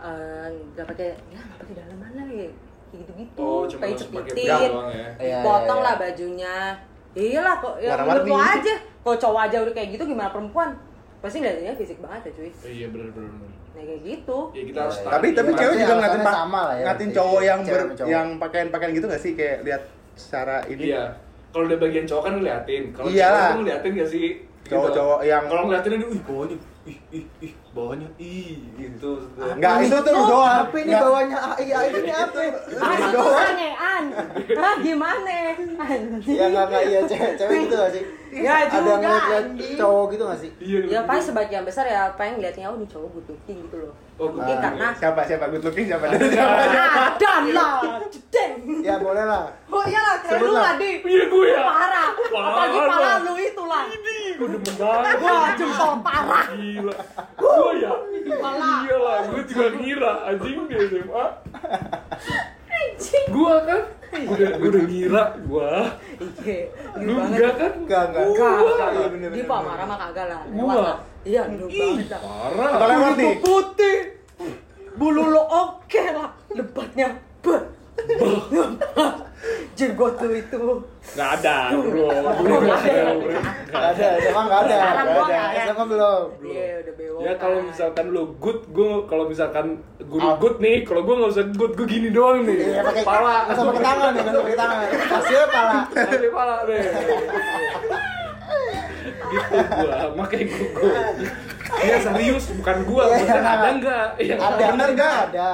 eh, nggak pakai ya nggak pakai dalaman lah ya kayak gitu gitu Oh, pakai cepitin ya. Iya, potong iya, lah iya. bajunya ya iyalah kok ya menurut lo aja kalau cowok aja udah kayak gitu gimana perempuan pasti ngeliatnya fisik banget ya cuy Iya benar benar. nah kayak gitu Ya kita harus Iya, tapi tapi cewek juga ngatin pak sama lah ya, ngatin cowok yang ber, cowok. yang pakaian pakaian gitu gak sih kayak lihat secara ini Iya. Kalau udah bagian cowok kan ngeliatin. Kalau tuh ngeliatin gak sih? Gitu. Cowok-cowok yang- kalau ngeliatin ini, ih bawahnya, ih ih ih bawahnya, ih gitu. Enggak, itu tuh doang. Tapi ini Nggak. bawahnya AI AI ini apa? ah itu gimana an ah gimana Ya enggak enggak iya cewek cewek gitu gak Nggak Ada juga, ngeliat anjing. cowok gitu gak sih? Iya. ya paling sebagian besar ya pengen ngeliatnya oh ini cowok good looking gitu loh Oh, mungkin Ah, karena siapa siapa good looking siapa ada lah jedeng Ya boleh lah. oh iyalah kayak Sebut lu lah. lah di Iya gue ya. parah Parah. apalagi pala lu itu lah Gue demen banget. wah jempol parah Gila. Gue ya. Iya lah, gue juga ngira anjing di SMA. Anjing Gua kan udah gue udah ngira gua. iya Lu enggak kan? Enggak enggak. Enggak, Gua. enggak. Iya, bener, Dia pak marah mah kagak lah. Gua. Iya, lu banget parah. Kalau lewat nih. putih. Bulu lo oke lah. Lebatnya bah. Jenggot lu itu. Nggak ada, [laughs] bro. Bro, nggak ada, bro. Enggak ada, SMA enggak ada. Sekarang Enggak gua ada. nggak ada. SMA belum. Iya, udah bewok. Ya kalau misalkan lu good, gue kalau misalkan guru good nih, kalau gue nggak usah good, gue gini doang nih. Iya pakai pala, Enggak usah pakai tangan ya, enggak usah pakai tangan. Hasilnya pala. [laughs] pakai pala deh. gitu gua, makanya gua gua. Ya serius, bukan gua, Iya, maksudnya iya. ada nggak? Yang Ada? Ada.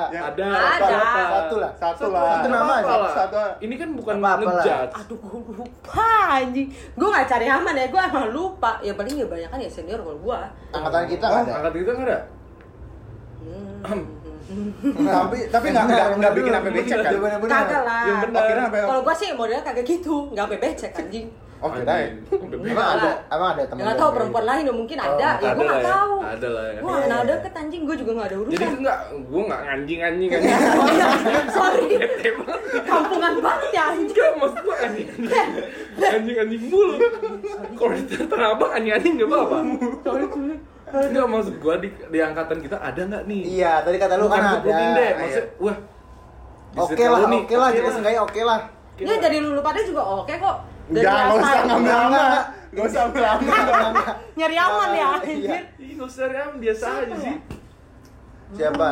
Ya. Ada. Ada. Apa? Satu lah. satu Satu lah Satu nama apa aja. Satu. Ini kan bukan ngejudge. Aduh, gue lupa anjing. Gue gak cari aman ya, gue emang lupa. Ya paling ya banyak kan ya senior kalau gue. Angkatan kita enggak ada. Angkat kita nggak ada? tapi tapi nggak nggak nggak bikin apa becek kan. Kagak lah. Yang benar. Akhirnya sampai Kalau gue sih modelnya kagak gitu, nggak sampai becek anjing. Oh kirain Emang ada, emang ada teman. Ya nggak tahu perempuan lain ya mungkin ada, ya ada gue ya. tahu. Ada lah ya. Gue kenal deket anjing, gue juga nggak ada urusan. Jadi enggak, gue nggak anjing anjing anjing. [laughs] Oh iya, sorry. [laughs] Kampungan banget ya anjing. Enggak, maksud gue anjing anjing anjing mulu. Kalau di tanah abang anjing anjing nggak apa-apa. Enggak maksud gue di, di angkatan kita ada nggak nih? Iya, tadi kata lu kan ada. deh, maksudnya wah. Oke lah, oke lah, jadi seenggaknya oke lah. Ya jadi lulu pada juga oke kok. Enggak, nggak usah ngambil lama nggak usah ambil lama Nyari aman ya Iya. anjir. Ih, nggak usah ya, biasa aja sih. Siapa?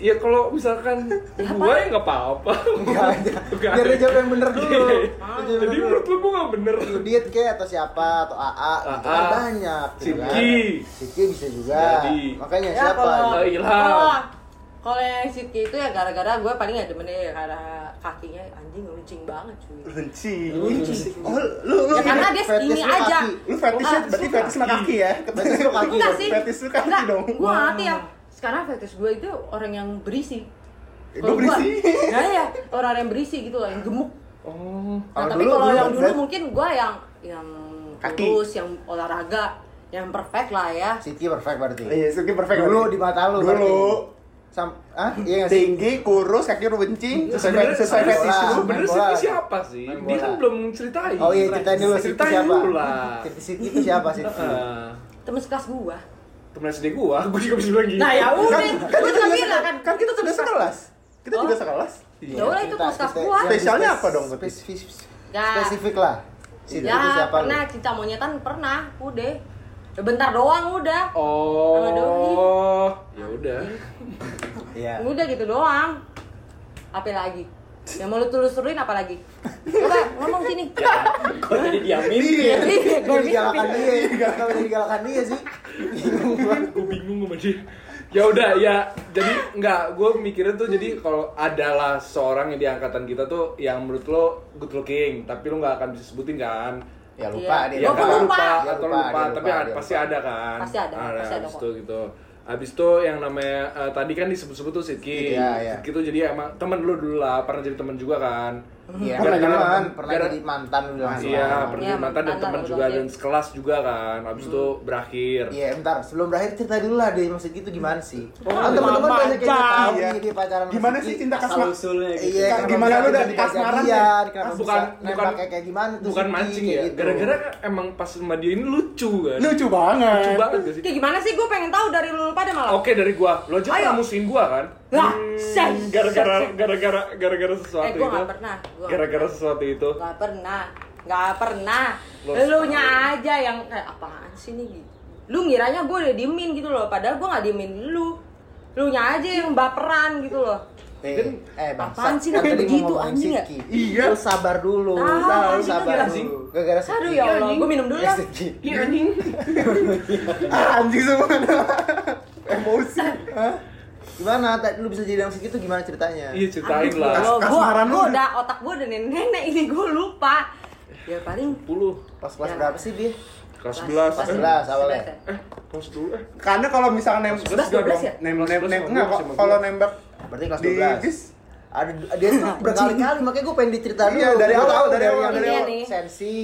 Ya kalau misalkan gue ya nggak apa-apa. Enggak aja. [laughs] Biar dia jawab yang bener dulu. Iya. Jawab Jadi menurut lu gue nggak bener. Lu diet ke atau siapa atau AA gitu kan banyak gitu kan. Sidki. Sidki bisa juga. Jadi. Makanya Ya siapa? Oh, Ilham. Kalau- yang Sidki itu ya gara-gara gue paling gak demen ya karena kakinya anjing runcing banget cuy. Benci. Oh, lu lu Ya karena dia skinny aja. kaki. lu fetishnya berarti fetish sama kaki ya? [laughs] Fetish lu kaki Enggak dong. sih. Fetish lu kaki Enggak, dong. Gue ngerti ya. Sekarang fetish gue itu orang yang berisi. Gue Kalau gua- berisi. Nah [laughs] ya, orang yang berisi gitu loh, yang gemuk. Oh. Nah, tapi kalau yang dulu mungkin gue yang yang Kaki. kurus, yang olahraga, yang perfect lah ya. Sidki perfect berarti. Iya, Suki perfect. Dulu di mata lu Dulu berarti. Sam, ah iya nggak sih? tinggi, kurus, kaki runcing, sesuai Sebenarnya sesuai main fetish bola. lu. Sebenarnya bola. siapa sih? Main Dia kan belum ceritain. Oh iya ceritain dulu Ceritain siapa? dulu lah. Sidki itu siapa? Heeh. Temen sekelas gue. Temen SD gua, [laughs] gua juga bisa bilang gitu. Nah ya udah, Kan, kan gue kita bilang kan. kan kita sudah sekelas. Kita Oh. juga sekelas. Ya udah itu Kita- kelas yang Spesialnya spes- apa dong? Spesifik, Ya. spesifik lah. Itu Ya siapa pernah cinta monyetan pernah, udah. Ya, bentar doang udah. Oh, ya udah. Iya. Udah gitu doang. Apa lagi? Yang mau lu telusurin apa lagi? Coba ngomong sini. [laughs] Kok jadi diamin? Iya. Iya, Gak jadi galakan dia, gak jadi galakan dia sih. Gue bingung sama dia. Ya udah ya, jadi nggak, gue mikirin tuh jadi kalau adalah seorang yang di angkatan kita tuh yang menurut lo good looking, tapi lo nggak akan bisa sebutin kan? Ya lupa Iya. dia. Ya kan lupa. lupa, Dia atau lupa, lupa, dia tapi lupa, ada- pasti lupa. ada kan? Pasti ada, pasti ada habis kok. itu gitu. Abis itu yang namanya eh, tadi kan disebut-sebut tuh Sidki. Iya, iya. Sidki tuh jadi emang temen lu dulu lah, pernah jadi temen juga kan. Iya, Pernah pernah, jalan. pernah jadi mantan lu bilang Iya, semalam. pernah Iya, jadi mantan dan teman juga dan sekelas juga kan. Abis itu berakhir. Iya, bentar. Sebelum berakhir cerita dulu lah deh maksud gitu gimana sih? Oh, kan teman-teman banyak yang tahu Iya. nih dia pacaran Gimana sih cinta Asal kasma? usulnya gitu. Iya, gimana lu udah jadi kasmaran? Kenapa Bukan- bukan- kayak kayak gimana tuh Bukan mancing ya, gitu. gara-gara emang pas sama dia ini lucu kan. Lucu banget. Lucu banget sih? Kayak gimana sih? Gue pengen tahu dari lu pada malah. Oke dari gua, lo pernah musuhin gua kan? Lah, Hmm, gara-gara gara-gara gara-gara sesuatu Eh, gue itu. gak pernah. Gua Gara-gara sesuatu itu. Gak pernah, gak pernah. Lo Lu nya aja yang kayak apaan sih nih gitu. Lu ngiranya gue udah diemin gitu loh, padahal gue gak diemin lu. Lu nya aja yang baperan gitu loh. Eh, eh bang, Apaan sih kan tadi mau begitu, ngomongin anjing ya? Iya. Lu sabar dulu. Tahu, sabar kan dulu. Gara-gara. Aduh ya Allah, anjing. gue minum dulu Eh, lah. Siti. Iya anjing. [laughs] Ah, anjing semua. Emosi. Gimana? Tadi lu bisa jadi sama Siti itu gimana ceritanya? Iya ceritain lah. Gue, kasmaran lu gue udah- otak gue udah nenek ini gue lupa. Ya paling 10 Pas kelas Ya. berapa sih dia? kelas Kelas- 11 Kelas eh, 11 awalnya. ya? eh kelas 10 eh Karena kalau misalkan nembak, Kelas 12 ya? nem Kelas nem 12 nem sama enggak gua, kalau gua. nembak Berarti kelas di 12. bis Ada dia tuh berkali-kali makanya gue pengen diceritain dulu. Iya, dari Gua awal, dari awal, yang dari awal. ini Sensi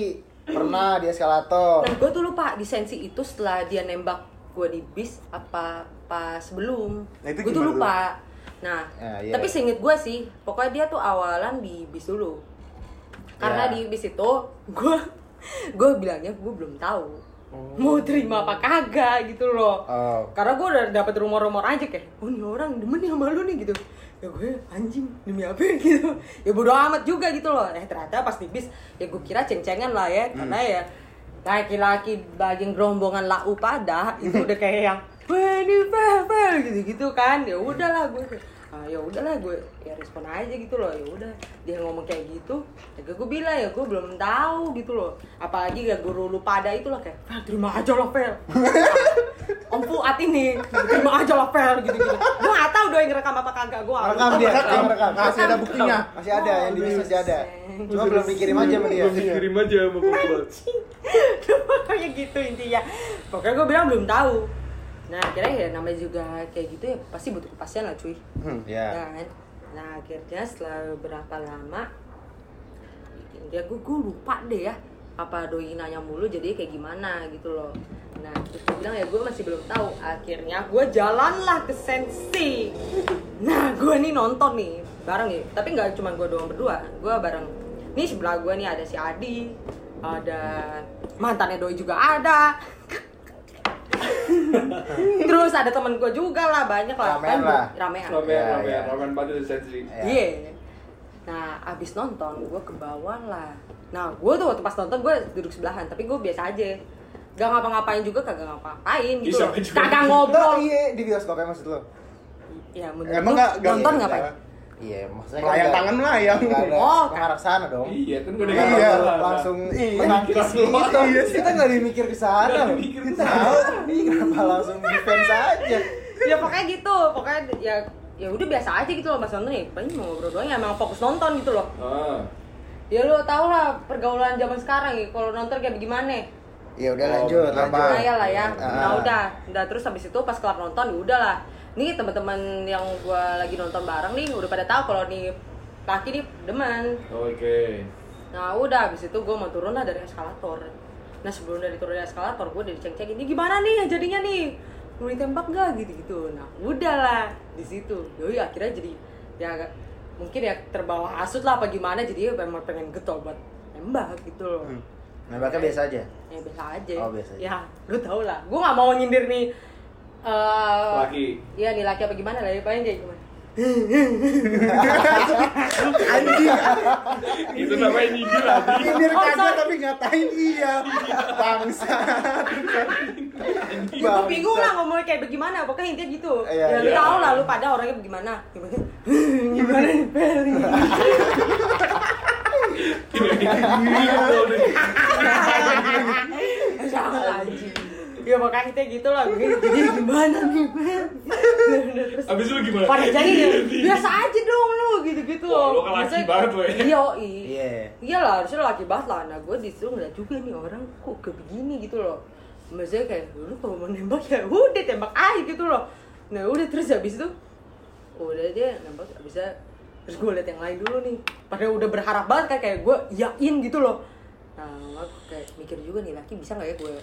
pernah di eskalator. Nah, gue tuh lupa di sensi itu setelah dia nembak gue di bis apa pas sebelum. Nah, gue tuh lupa. Nah, Ya, iya. tapi seinget gue sih, pokoknya dia tuh awalan di bis dulu. Karena Ya. di bis itu gue gue bilangnya gue belum tahu mau terima apa kagak gitu loh. Oh. Karena gue udah dapet rumor-rumor aja kayak, oh ini orang demen nih sama lu nih gitu. Ya gue anjing demi apa [laughs] gitu. Ya bodo amat juga gitu loh. Eh ternyata pas di bis ya gue kira ceng-cengan lah ya. Karena ya laki-laki bagian gerombongan lau pada itu udah kayak yang Wah ini Fel, gitu-gitu kan. Ya udahlah gue ah, ya udahlah gue ya respon aja gitu loh ya udah dia ngomong kayak gitu ya gue bilang ya gue belum tahu gitu loh apalagi gak guru lu pada itu lah kayak Fel terima aja lah Fel [laughs] Om Fuad ini terima aja lah Fel gitu gitu gue gak tahu doi ngerekam apa kagak gue Rekam dia, Rekam. rekam. Masih ada buktinya. Masih ada yang di masih ada. Cuma belum dikirim aja sama dia. Belum dikirim aja sama gua [laughs] pokoknya gitu intinya pokoknya gue bilang belum tahu nah akhirnya ya namanya juga kayak gitu ya pasti butuh kepastian lah cuy Hmm. Ya. Ya kan? nah akhirnya setelah berapa lama dia gue gue lupa deh ya apa doi nanya mulu jadi kayak gimana gitu loh nah terus gue bilang ya gue masih belum tahu akhirnya gue jalanlah ke sensi nah gue nih nonton nih bareng nih tapi nggak cuma gue doang berdua gue bareng nih sebelah gue nih ada si Adi ada mantannya doi juga ada [laughs] terus ada temen gue juga lah banyak lah Ramean lah. ramean Ramen, Ya, ramen, ya. ramen banget di sensi Ya. Iya. Nah, abis nonton gue ke bawah lah. Nah, gue tuh waktu pas nonton gue duduk sebelahan, tapi gue biasa aja. Gak ngapa-ngapain juga, kagak ngapa-ngapain gitu. Kagak ngobrol. iya di bioskop ya maksud lo? Ya, menurut Emang nggak- nonton iya, ngapain? Iya, maksudnya Melayang nggak- tangan melayang. Oh, ke sana dong. iya kan udah Iya, langsung Iya. menangkis Kira gitu. Iya. Kita nggak dimikir ke sana. Kita tahu. Ih, kenapa langsung defense aja? Ya pokoknya gitu, pokoknya ya ya udah biasa aja gitu loh nonton ya paling mau ngobrol doang ya emang fokus nonton gitu loh ah ya lo tau lah pergaulan zaman sekarang ya kalau nonton kayak gimana Ya udah Oh, lanjut, kenapa? lanjut. Nah, ya lah ya. Ah. Nah udah, udah terus habis itu pas kelar nonton ya udah lah. Nih teman-teman yang gua lagi nonton bareng nih udah pada tahu kalau nih laki nih demen. oke Nah udah habis itu gua mau turun lah dari eskalator. Nah sebelum dari turun dari eskalator gua udah diceng-cengin ini gimana nih jadinya nih mau ditembak nggak gitu-gitu. Nah udahlah di situ. Yoi akhirnya jadi ya mungkin ya terbawa hasut lah apa gimana jadi ya memang pengen getol buat nembak gitu loh. Hmm. Nembaknya biasa aja. Ya biasa aja. Oh, biasa aja. Ya, lu tau lah. Gue gak mau nyindir nih eh Laki. Iya nih laki apa gimana lah, paling kayak gimana. Anjing. itu namanya nyindir aja Nyindir kagak tapi ngatain iya. Bangsa. Gue bingung lah ngomongnya kayak bagaimana, pokoknya intinya gitu. Iya, ya lu iya. tau lah lu pada orangnya bagaimana. Gimana? gimana nih, Pel? [laughs] Jangan anjing. Ya pokoknya kita gitu lah, gue jadi gimana nih? Terus abis itu gimana pada jadi ya, [laughs] biasa aja dong lu gitu-gitu Wah, lu loh. kan laki Maksudnya- banget lo ya. Iya, Iya. Iya lah, harusnya laki banget lah. Nah gue disuruh ngeliat juga nih orang kok kayak begini gitu loh. maksudnya kayak lu kalau mau nembak ya udah tembak aja gitu loh nah udah terus habis itu udah dia nembak bisa terus gue liat yang lain dulu nih padahal udah berharap banget kan kayak gue yakin gitu loh nah gue kayak mikir juga nih laki bisa nggak ya gue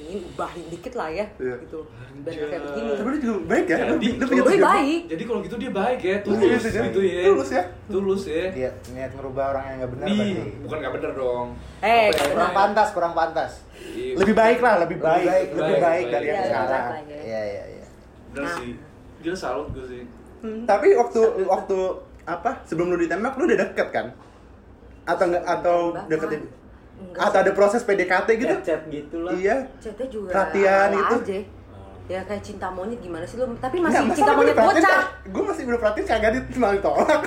ini ubahin dikit lah ya Iya. gitu nggak kayak begini Tapi dia juga baik ya. Jadi, Lu- tujuan. baik Jadi kalau gitu dia baik ya, Iya, tulus iya. gitu ya. Tulus ya. Tulus ya. Dia niat merubah orang yang nggak benar berarti. bukan nggak bener dong. eh Apa ya? kurang benar. pantas, kurang pantas. Iya, Lebih baik lah, lebih baik. baik, Lebih baik, baik baik. dari yang sekarang. lebih. Iya, iya, iya. Bener Nah. sih. Dia salut gue sih. Tapi waktu waktu apa? Sebelum lu ditembak lu udah deket kan? Atau enggak atau deketin? Enggak Atau sih. ada proses PDKT gitu? Chat-chat gitu lah. Iya. chatnya juga Perhatian gitu. aja ya kayak cinta monyet gimana sih lu tapi masih masa cinta monyet bocah Gue masih belum perhatiin kagak ditolak.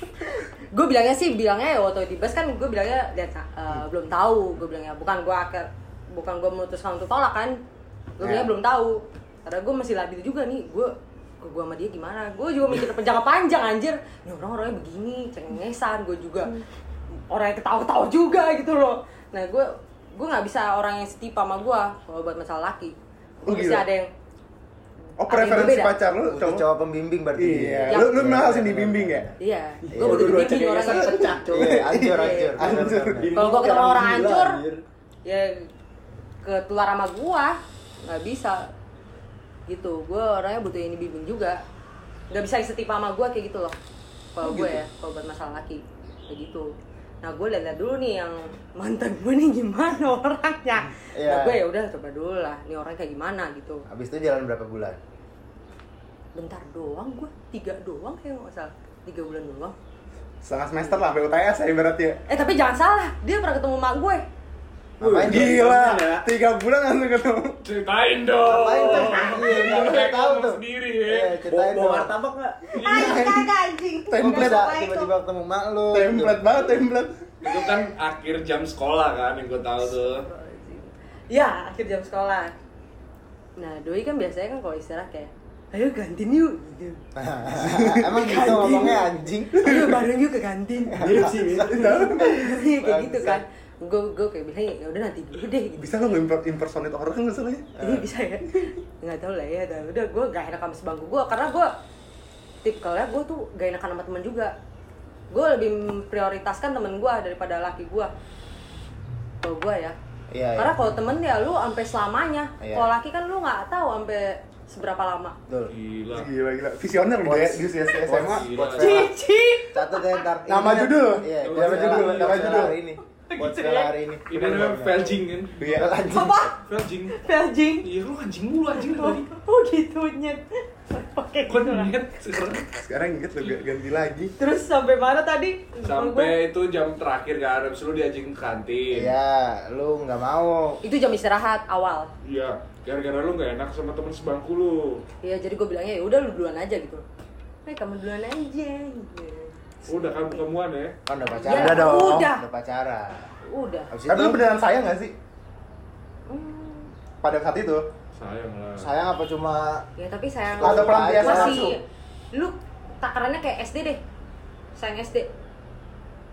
[laughs] gue bilangnya sih bilangnya ya waktu di bus kan gue bilangnya lihat eh, belum tahu gue bilangnya bukan gue akhir bukan gue memutuskan untuk tolak kan gue Ya. bilangnya belum tahu karena gue masih labil juga nih gue ke gue sama dia gimana gue juga mikir jangka panjang anjir ini orang orangnya begini cengengesan gue juga orang yang ketawa-ketawa juga gitu loh nah gue gue nggak bisa orang yang setipe sama gue kalau buat masalah laki Oh, gue mesti gila. ada yang Oh yang preferensi pacar lu Butuh cowok? cowok pembimbing berarti. Iya. Yang- Lu lu memang harus dibimbing ya? iya Iya, gue butuh dibimbing orang cengengesan pecah, cuy. Iya. Hancur. Bener-bener. Kalau gua ketemu orang anjir. ya ketular sama gua nggak bisa gitu gue orangnya butuh yang dibimbing juga nggak bisa setipe sama gua kayak gitu loh kalau Oh, gue gitu? ya kalau buat masalah laki kayak gitu nah gue lihat dulu nih yang mantan gue nih gimana [laughs] orangnya nah Iya. gue ya udah coba dulu lah nih orang kayak gimana gitu Habis itu jalan berapa bulan? bentar doang gue tiga doang kayak nggak salah tiga bulan doang Setengah semester lah sampai UTS ya ibaratnya. eh tapi jangan salah dia pernah ketemu mak gue Ngapain? Gila, ya? tiga bulan langsung ketemu. Ceritain dong. Ngapain tuh? Iya, nggak nggak tahu tuh. Sendiri Iya, ya. ceritain Bawa dong. martabak? Anjing kagak anjing Template. Itu. tiba-tiba ketemu mak lu. Template banget, template. Itu kan akhir jam sekolah kan yang gue tahu tuh. Ya, akhir jam sekolah. Nah, doi kan biasanya kan kalau istirahat kayak, ayo kantin yuk, gitu. [laughs] Emang gitu ngomongnya anjing. Ayo bareng yuk ke kantin. Mirip sih, mirip. Iya, kayak gitu kan. Gue gue kayak bilang ya udah nanti dulu deh. Gitu. Bisa lo nge-impersonate orang kan masalahnya? Ini bisa ya? Nggak tahu lah ya. Dan udah gue gak enak sama sebangku gue karena gue tipikalnya gue tuh gak enakan sama temen juga. Gue lebih memprioritaskan temen gue daripada laki gue. Kalau gue ya. Iya, Karena iya. kalau temen ya lu sampai selamanya. Iya. Kalau laki kan lu nggak tahu sampai seberapa lama. Betul. Gila. Gila, gila. Visioner lu ya, di usia SMA. Cici. Catat ya ntar. Nama Ini kan- judul? Iya, Nama judul, nama judul. sekolah ini. Buat sekolah hari ini. Ini namanya Veljing kan? Iya. Apa? [laughs] Veljing. Peljing. Iya lu anjing mulu anjing Oh, tadi. oh gitu nyet. Pakai Kok gitu lah. niat sekarang? Sekarang inget lo ganti lagi. Terus sampai mana tadi? Sampai itu jam terakhir kan, habis lu diajak ke kantin. Iya, lu nggak mau. itu jam istirahat awal. Iya, gara-gara lu gak enak sama temen sebangku lu. Iya, jadi gue bilangnya ya udah lu duluan aja gitu. Eh, kamu duluan aja. Gitu. Udah kan ketemuan ya? Kan udah Ya, pacaran. Udah dong. Udah. Udah pacaran. Udah. Tapi itu lu beneran sayang gak sih? Hmm. Pada saat itu? Sayang lah. sayang apa cuma Ya tapi sayang Atau pelampiasan langsung? lu takarannya kayak SD deh. Sayang SD.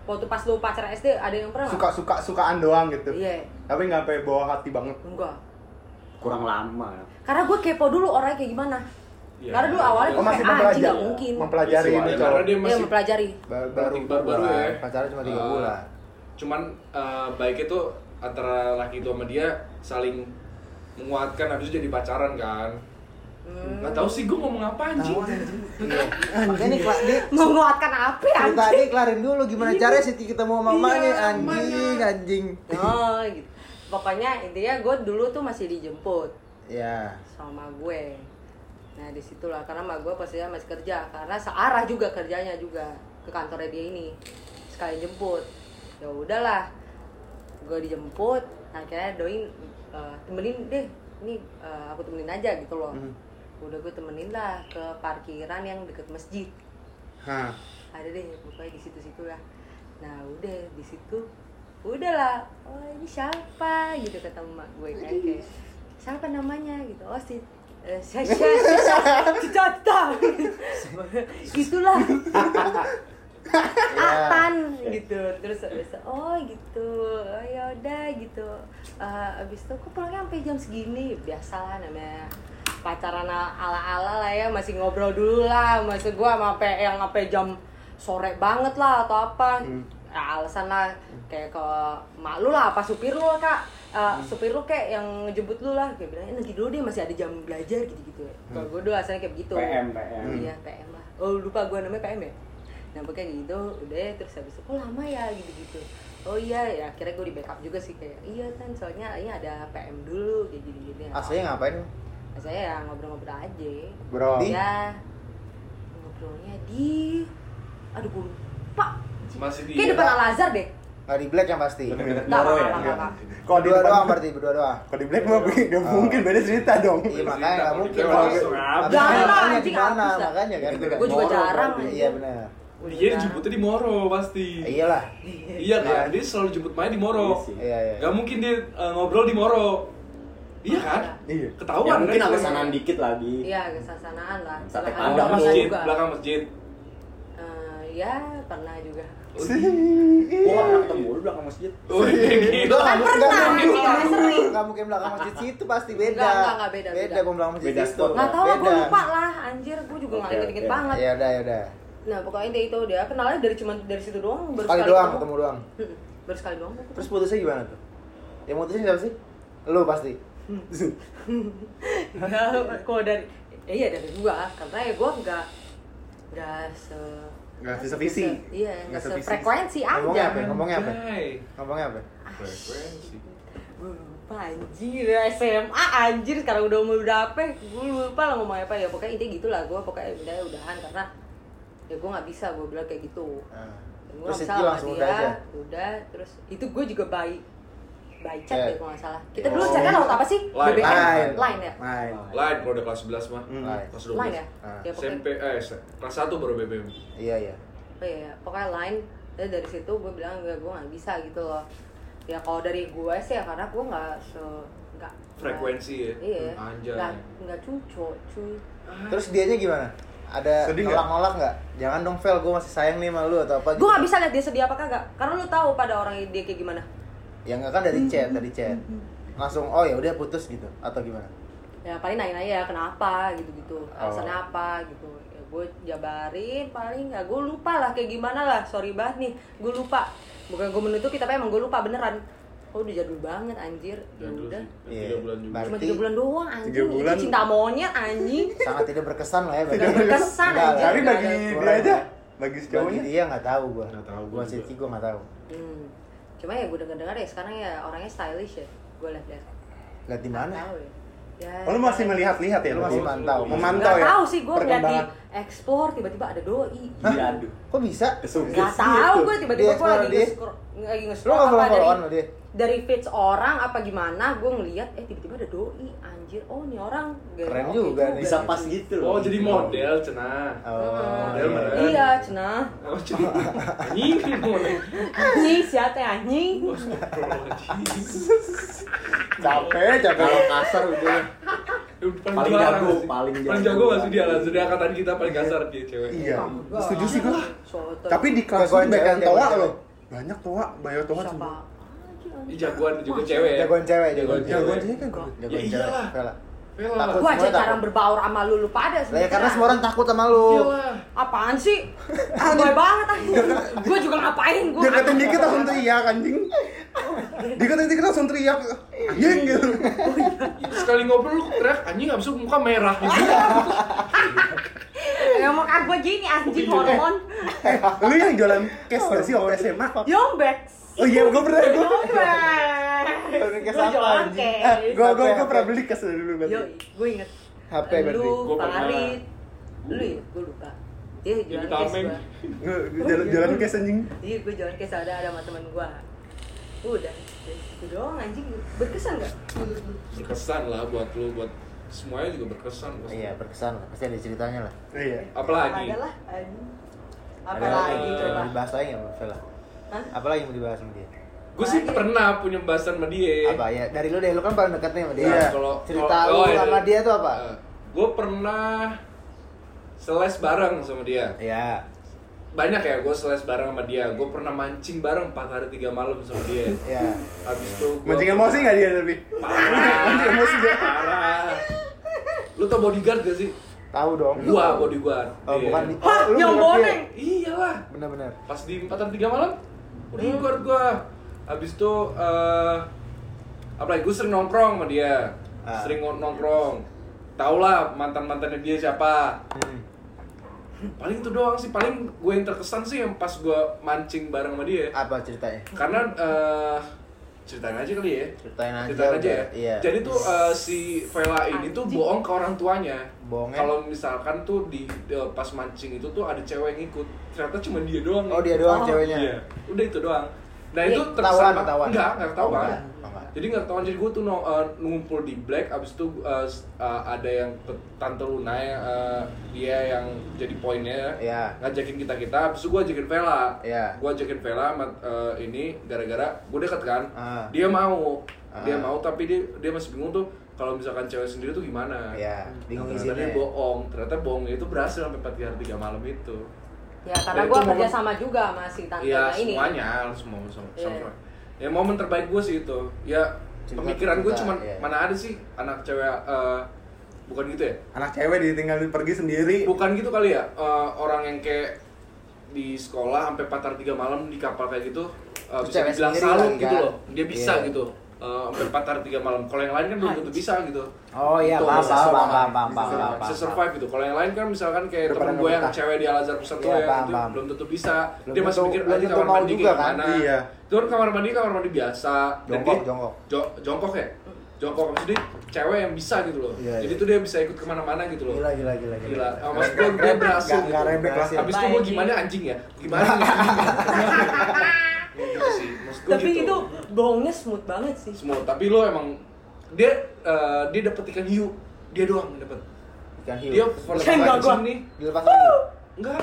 Waktu pas lu pacaran SD ada yang pernah nggak? Suka-suka sukaan doang gitu. Iya, Tapi nggak sampai bawa hati banget. enggak. Kurang lama. Karena gue kepo dulu orangnya kayak gimana. Ya, Karena dulu awalnya Oh gue masih kayak anjing mempelajari, gak mungkin. mempelajari Iya, ini karena cowok. dia Iya masih mempelajari. baru baru, baru-baru ya. pacaran cuma tiga Ah. bulan Cuman eh, baiknya tuh antara laki itu sama dia saling menguatkan habis itu jadi pacaran kan. Hmm. Gak tau sih gue ngomong apa anjing. [laughs] iya makanya nih Kla- dia Menguatkan apa ya cerita anjing? dia kelarin dulu gimana caranya Siti ketemu mamanya Iya, anjing anjing Oh gitu. Pokoknya intinya gue dulu tuh masih dijemput ya sama gue. Nah di situlah karena mak gue pastinya masih kerja karena searah juga kerjanya juga ke kantornya dia ini sekali jemput. Ya udahlah, gue dijemput. Akhirnya doi eh, temenin deh, ini eh, aku temenin aja gitu loh. Hmm. Udah gue temenin lah ke parkiran yang deket masjid. Hah. ada deh pokoknya di situ-situ lah nah udah di situ udahlah oh ini siapa gitu kata emak gue kan kayak siapa namanya gitu oh si [laughs] Cicata itulah ya. Atan gitu. Terus abis oh gitu. Oh, ya udah gitu. Eh, abis itu kok pulangnya sampai jam segini. Biasalah namanya. Pacaran ala ala lah ya. Masih ngobrol dulu lah. Maksud gua sama sampai yang sampai jam sore banget lah atau apa. Ya, alasan lah. Kayak ke mak lu lah apa supir lu lah, kak Eh, supir lu kayak yang ngejemput lu lah. Kayak bilang "Eh, nanti dulu deh masih ada jam belajar gitu gitu kalau gue dulu asalnya kayak begitu. PM, PM. iya PM lah. Oh lupa gue namanya PM ya? Nah pokoknya gitu udah terus habis itu kok lama ya gitu gitu oh iya ya akhirnya gue di backup juga sih kayak iya kan soalnya ini ada PM dulu kayak gini gini Aslinya ngapain? saya ya ngobrol-ngobrol aja. Bro. Di? ya ngobrolnya di aduh gue lupa. Masih di kayak depan Al Azhar deh Nggak di black yang pasti. Moro ya? Kalau di doang berarti, berdua doang. kalau di black mah nggak mungkin beda cerita dong. Iya makanya nggak Kalau mungkin. Jangan lah, makanya anjing, mana? Makanya kan. Deket-deket gue juga Moro jarang. Iya benar. Dia juga- dijemputnya di Moro pasti. Iyalah. Iya kan? Dia selalu jemput Maya di Moro. Iya sih. Iya iya. Gak mungkin dia eh, ngobrol di Moro. Iya kan? Iya. Ketahuan Ya mungkin kan? agak sanaan dikit lagi. Iya, kesasanaan lah. Sate ngobrol masjid, belakang masjid. Eh, ya, pernah juga. Gua nggak pernah ketemu lu belakang masjid. Oh iya gitu. Nggak Kan pernah, anjing, mungkin- belakang masjid situ pasti beda. Nggak, nggak, nggak, beda, Beda beda. gua belakang masjid situ. spot. Nggak tahu, gue lupa lah, anjir. Gue juga Oke, inget-inget banget. Iya udah ya udah. Nah, pokoknya dia itu dia kenalnya dari cuma dari situ doang, baru Sekali doang ketemu doang. Mm-mm, Baru sekali doang. Terus putusnya gimana tuh? Yang mutusin siapa sih? Lu pasti. [laughs] ya, kalau dari ya iya dari gua, karena ya gua nggak nggak se Nggak visi-visi. se- Iya, nggak Nggak sevisi. sefrekuensi Ngomongnya aja. apa? Ngomongnya apa? Ngomongnya apa? Frekuensi. Gue lupa anjir SMA anjir sekarang udah umur berapa gue lupa lah ngomong apa ya pokoknya intinya gitu lah gue pokoknya udah udahan karena ya gue nggak bisa gue bilang kayak gitu Nah. gue Terus nggak itu bisa sama langsung dia udah aja. udah terus itu gue juga by by chat Chat. deh kalau nggak salah kita dulu Oh. chatnya lewat apa sih Line. BBM Line. line ya Main. Lain kalau udah kelas 11 mah. Hmm. Line. Kelas 12. line ya Ah. ya pokoknya SMP eh kelas 1 baru BBM. Iya iya. oh iya iya. pokoknya line dan dari situ gue bilang gue gue nggak bisa gitu loh ya kalau dari gue sih ya karena gue nggak se nggak Frekuensi ya? iya Anjay. nggak nggak cucok cuy Terus dianya gimana? Ada nolak-nolak nggak? Jangan dong Vel, gue masih sayang nih sama lu atau apa gitu. gue nggak bisa lihat dia sedih apa kagak karena lu tahu pada orang dia kayak gimana Ya nggak kan dari chat, dari chat. Langsung oh ya udah putus gitu atau gimana? ya paling nanya nanya kenapa gitu gitu alasannya Oh. apa gitu ya gue jabarin paling ya gue lupa lah kayak gimana lah sorry banget nih gue lupa bukan gue menutupi tapi emang gue lupa beneran oh udah jadul banget anjir ya Jadul udah sih. Iya. Tiga bulan juga. Bar- cuma tiga bulan doang anjing Tiga bulan. itu cinta monyet anjing [laughs] Sangat tidak berkesan lah ya. Nggak berkesan anjing. Tapi bagi dia aja, bagi si Bagi cowoknya. dia nggak tahu gue. Nggak tahu Gue gua sih gue nggak tahu. hmm. Cuma ya gue denger dengar ya sekarang ya orangnya stylish ya gue liat liat Lihat di mana? tahu ya ya Oh, lu masih melihat-lihat ya? Lu masih mantau. Memantau ya? tahu sih gue ngeliat di explore tiba-tiba ada doi Iya, aduh. Kok bisa? Gak tahu itu. gue tiba-tiba gue lagi nge-scroll lagi Lu nge-scroll nggak apa follow dari followan sama dia? Dari feeds orang apa gimana gue ngeliat eh tiba-tiba ada doi anjir oh nih orang gaya Keren juga nih. Bisa pas gitu loh. Oh, jadi model cenah. Oh, Model iya. beneran. iya cenah Oh, jadi anjing [laughs] model. anjing siapa ya anjing Oh. Capek, capek. Kalau kasar udah. Paling jago, paling jago. Paling jago gak sih dia lah? Dari angkatan kita paling kasar dia cewek. Iya, setuju sih. Soto. Tapi di kelas itu banyak toa loh. Banyak toa, banyak toa siapa semua. Jagoan juga cewek ya. Jagoan cewek, jagoan Jagoan cewek. Jagoan cewek kan gua. Jagoan Ya cewek. iyalah. Vela. Vela. Takut. gue aja jarang berbaur sama lu lu pada Lah ya karena semua orang takut sama lu. Iyalah. apaan sih [laughs] gue banget [laughs] anjing gue juga ngapain gue Deketin dikit langsung teriak anjing. [laughs] Deketin dikit langsung teriak. Anjing gitu. Sekali ngobrol lu teriak anjing habis itu muka merah. emang kan gue gini anjing hormon Eh, lu yang jualan cash gak sih waktu SMA? yombek Oh iya, gua pernah Gue jualan cash. Eh, gua gua HP. gua pernah beli cash dari dulu berarti. Yo, gue inget. HP berarti. Lu, Gua pernah. Farid. Lu ya, gue lupa. Iya, jualan tameng. gue. Gua jalan jalan cash anjing. Iya, gue jualan cash ada ada sama temen gue. Udah, itu doang anjing. Berkesan gak? Berkesan lah buat lu, buat semuanya juga berkesan. pasti. Iya, berkesan lah. Pasti ada ceritanya lah. Iya. Apalagi? Ada lah, anjing. Apa Ada lagi yang coba? mau dibahas lagi nggak, Vela? Hah? Apa lagi yang mau dibahas sama dia? Gue sih pernah punya pembahasan sama dia. Apa ya? Dari lu deh, lu kan paling deket nih sama dia. Iya. Kalau Cerita kalau- lu oh, iya, sama iya. dia tuh apa? gue pernah seles bareng sama dia. Iya. banyak ya gue seles bareng sama dia gue pernah mancing bareng 4 hari 3 malam sama dia Iya. habis itu gua- Mancing emosi nggak dia tapi? parah [laughs] Mancing emosi dia. parah lu tau bodyguard gak sih Tahu dong. gua bodyguard Oh, Iya. bukan Hah, Oh, yang boneng. iyalah Benar-benar. pas di 4 hari 3 malam bodyguard gua. Habis itu eh apa lagi gue sering nongkrong sama dia. Ah. sering nongkrong. Tau lah mantan mantannya dia siapa. Hmm. paling itu doang sih. Paling gue yang terkesan sih yang pas gue mancing bareng sama dia. Apa ceritanya? karena eh ceritain aja kali ya Ceritain aja. ceritain aja ya udah. Iya. jadi tuh eh, si Vela ini tuh bohong ke orang tuanya kalau misalkan tuh di eh, pas mancing itu tuh ada cewek yang ikut ternyata cuma dia doang Oh, dia doang Oh, ceweknya. iya udah itu doang nah Iya, itu Ketahuan, terkesan ketahuan. enggak enggak ketahuan Oh, enggak. Oh, enggak. jadi nggak ketahuan jadi gue tuh no- eh, ngumpul di black abis itu s- eh, ada yang tante Luna yang eh, dia yang jadi poinnya Iya. ngajakin kita kita abis itu gue ajakin Vela Iya. gue ajakin Vela eh, ini gara-gara gue deket kan Ah. dia mau dia Ah. mau tapi dia dia masih bingung tuh kalau misalkan cewek sendiri tuh gimana Iya, bingung ternyata dia izinnya. bohong ternyata bohongnya itu berhasil sampai 4 hari 3 malam itu Ya karena gue kerja momen- sama juga sama si tante Iya ini. semuanya semua sama, Iya. sama ya momen terbaik gue sih itu ya Cerita- pemikiran gue cuman iya. mana ada sih anak cewek eh, bukan gitu ya Anak cewek ditinggalin pergi sendiri. bukan gitu kali ya eh, orang yang kayak di sekolah sampai 4 hari 3 malam di kapal kayak gitu Terus bisa dibilang salut lagi gitu kan? loh dia bisa Iya. gitu sampai 4 hari 3 malam kalau yang lain kan belum tentu bisa gitu Oh iya, Tuh, paham, paham, paham, paham, Bisa paham, paham, bisa survive gitu. Kalau yang lain kan misalkan kayak temen gue yang cewek di Al Azhar pusat Iya, gue paham, itu paham. belum tentu bisa. Belum dia masih mikir aja kamar mandi juga kayak kan? gimana. Iya. Itu kan kamar mandi kamar mandi biasa. Dan Jongkok, dia- jongkok. Jo- jongkok ya. Jongkok maksudnya cewek yang bisa gitu loh. Iya, Jadi iya. tuh dia bisa ikut ke mana-mana gitu loh. Gila, gila, gila, Gila. Oh, maksud gue dia berhasil. Gitu. rebek lah. Habis itu gue gimana anjing ya? Gimana? [laughs] gitu sih. Tapi gitu. itu bohongnya smooth banget sih. semua. Tapi lo emang dia eh, dia dapet ikan hiu. Dia doang dapet. Ikan hiu. Dia first gua. mancing nih. Dilepas lagi. Enggak,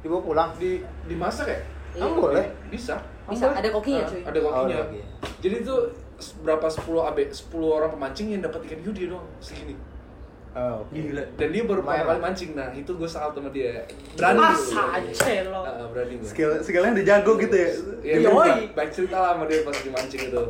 Dibawa pulang. di dimasak ya? Iya. Emang boleh? Bisa. Bisa ada kokinya Ah, cuy. Ada kokinya. Oh, iya. Jadi tuh s- berapa 10 AB 10 orang pemancing yang dapat ikan hiu dia doang segini. Oh, oke. Gila. Dan dia baru pertama kali mancing. Nah, itu gue salut sama dia. Berani Masa gitu. aja lo. Ah, berani gue. Skill skillnya udah jago gitu ya. Ya, Yoi. baik, baik cerita lah sama dia pas dimancing itu.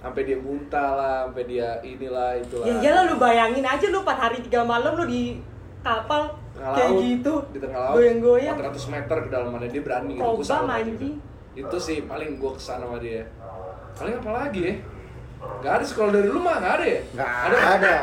Sampai dia muntah lah, sampai dia inilah itulah. Ya iyalah lu bayangin aja lu 4 hari 3 malam lu di kapal Tengah kayak laut, gitu. di tengah laut Goyang-goyang. 400 meter ke dalamannya dia berani gitu salut sama anjing. dia. itu sih paling gue ke sana sama dia paling apa lagi ya Gak ada sekolah dari lu mah, gak ada ya? Nggak ada. Ada.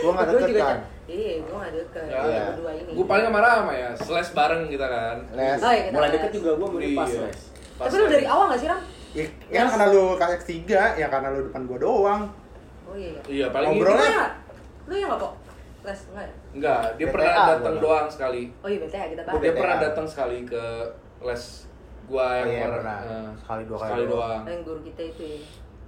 Gua enggak Gua deket juga kan. Iya, gue gak deket. Berdua ini. Gue paling sama Rama ya, slash bareng kita kan Les. Oh, iya, kita Mulai les. deket juga gue mulai pas Iya. les. Pas Tapi lu les. dari awal gak sih, Ram? Ya, kan karena lu kasih tiga, ya karena lu depan gua doang. Oh iya. iya. Iya, paling Ngobrol ini ya? Enggak. Lu yang apa? Les enggak ya? Enggak, dia BTA pernah gua datang doang sekali Oh iya, BTA kita Gua bahas. Dia pernah datang sekali ke les gua yang Iya, kemarin. pernah. Eh, Sekali dua kali sekali doang. doang. Yang guru kita itu ya.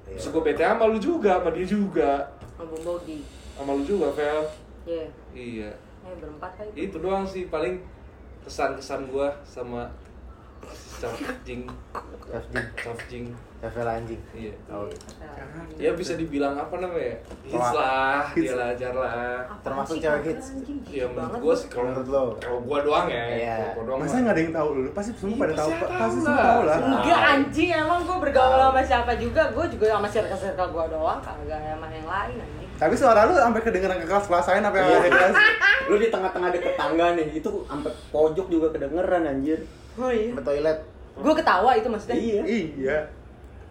Iya. Terus gue BTA sama lu juga, sama dia juga Sama Bogi. Sama lu juga, Vel Iya. Iya Eh, berempat kan Itu doang sih, paling kesan-kesan gua sama Cafjing Chef Jing, Cafjing chef anjing. Iya Oh, Ya bisa dibilang apa namanya? Hits Wah. lah, Hits. dia ajar lah Termasuk cewek hits. Ya menurut gua sih kalau Menurut lo? kalau gua doang ya, Iya. kalau gua doang Masa nggak ada yang tahu lu? Pasti semua Iya, pada tahu, pasti semua lah. tahu lah. Enggak anjing, emang gue bergaul sama siapa juga Gue juga sama circle-circle gue doang Kagak sama yang lain anjing Tapi suara lu sampai kedengeran ke lain yang Iya. ada di kelas? Lu di tengah-tengah deket tangga nih, itu sampai pojok juga kedengeran anjir. Oh iya Ke toilet. Gue ketawa itu maksudnya Iya. Iya.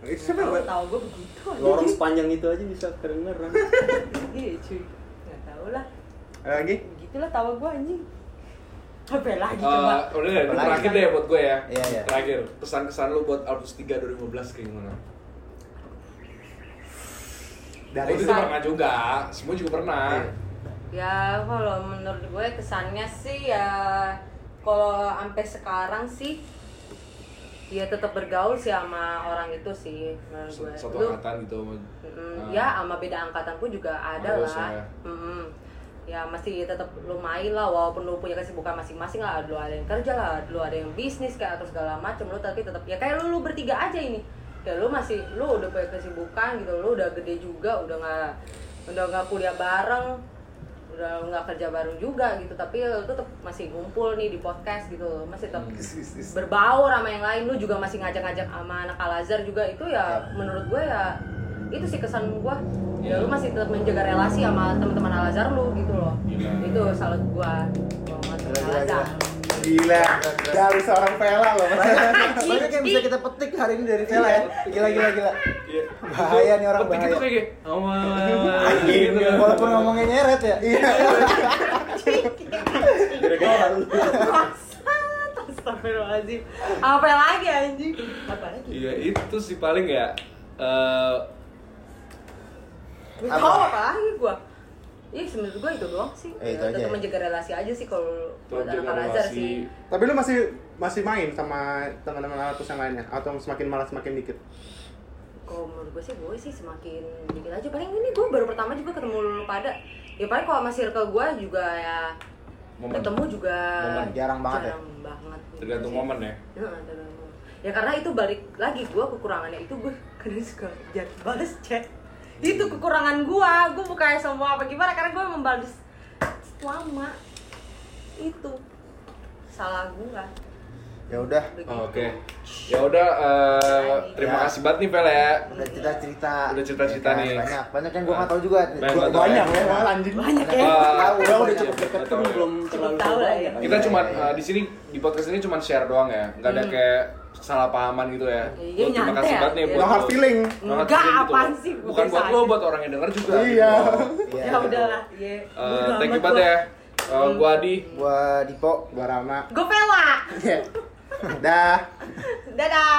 Itu siapa Tahu yang tahu gue begitu Lorong sepanjang itu aja bisa kedengeran. [laughs] Iya cuy Gak tau lah Ada lagi? Begitulah tawa gue anjing Apa lagi Eh, coba udah deh, terakhir deh buat gue ya. Iya, iya. Terakhir, kesan-kesan lu buat Albus 3 2015 kayak gimana? Dari Oh, itu pernah juga, semua juga pernah. Iya. Ya kalau menurut gue kesannya sih ya Kalau sampai sekarang sih Ya tetap bergaul sih sama orang itu sih menurut gue Satu Lu- angkatan gitu. Mm, Ah. ya sama beda angkatan pun juga ada lah ya. Mm-mm. ya masih tetap lumayan lah walaupun lu punya kesibukan masing-masing lah lu ada yang kerja lah lu ada yang bisnis kayak atau segala macem lu tapi tetap ya kayak lu lu bertiga aja ini ya lu masih lu udah punya kesibukan gitu lu udah gede juga udah nggak udah nggak kuliah bareng udah nggak kerja bareng juga gitu tapi lu tetap masih ngumpul nih di podcast gitu masih tetap is. berbaur sama yang lain. Lu juga masih ngajak-ngajak sama anak Al Azhar juga itu ya menurut gue ya itu sih kesan gue ya lu masih tetap menjaga relasi sama teman-teman Al Azhar lu gitu loh. Gila. itu salut gue sama teman Gila, Al gila, Azhar Gila, dari seorang Vela loh. Banyak yang bisa kita petik hari ini dari Vela ya. Gila gila gila. Iya. Bahaya nih orang Petik bahaya. itu kayak kan. walaupun ngomongnya nyeret ya. Iya. Gara-gara lu. Astagfirullahaladzim Apa lagi anjing? Apa lagi? Iya itu sih paling ya. eh Gak Apa? tau apa lagi gua Iya semenurut gua itu doang sih Eh, itu Ya, aja Tetap ya? menjaga relasi aja sih kalau buat anak sih Tapi lu masih masih main sama teman-teman Alatus yang lainnya atau semakin malas semakin dikit? Kalau menurut gue sih gue sih semakin dikit aja Paling ini gue baru pertama juga ketemu lu pada Ya paling kalau sama circle gue juga ya Momen. Ketemu juga Momen, jarang banget ya? jarang banget gitu Tergantung sih. momen ya. Tergantung. Ya karena itu balik lagi gue kekurangannya itu gue [laughs] kadang suka jarang balas chat itu kekurangan gue gue bukannya semua apa gimana karena gue membalas lama itu salah gue Ya udah. Oke. Ya udah eh, terima Ya. kasih banget nih Vel ya. Udah cerita-cerita. Udah cerita-cerita Ya kan, nih. Banyak, banyak yang gua nggak tahu juga. Banyak Gua- banget banyak ya. anjing. banyak ya Tahu, Udah udah banyak. cukup dekat pun belum terlalu tahu lah ya. kita cuma eh, di sini di podcast ini cuma share doang ya. Nggak ada Hmm. kayak salah pahaman gitu ya. Iya, Lu terima kasih ya. banget nih Iya. buat hard feeling. Enggak, apaan sih, gua Bukan buat lo, buat orang yang denger juga. Iya. gitu. Iya. ya udahlah ya Eh, thank you banget ya. Eh, gua Adi. Gua Dipo. Gua Rama. gue pela [laughs] Dah. dadah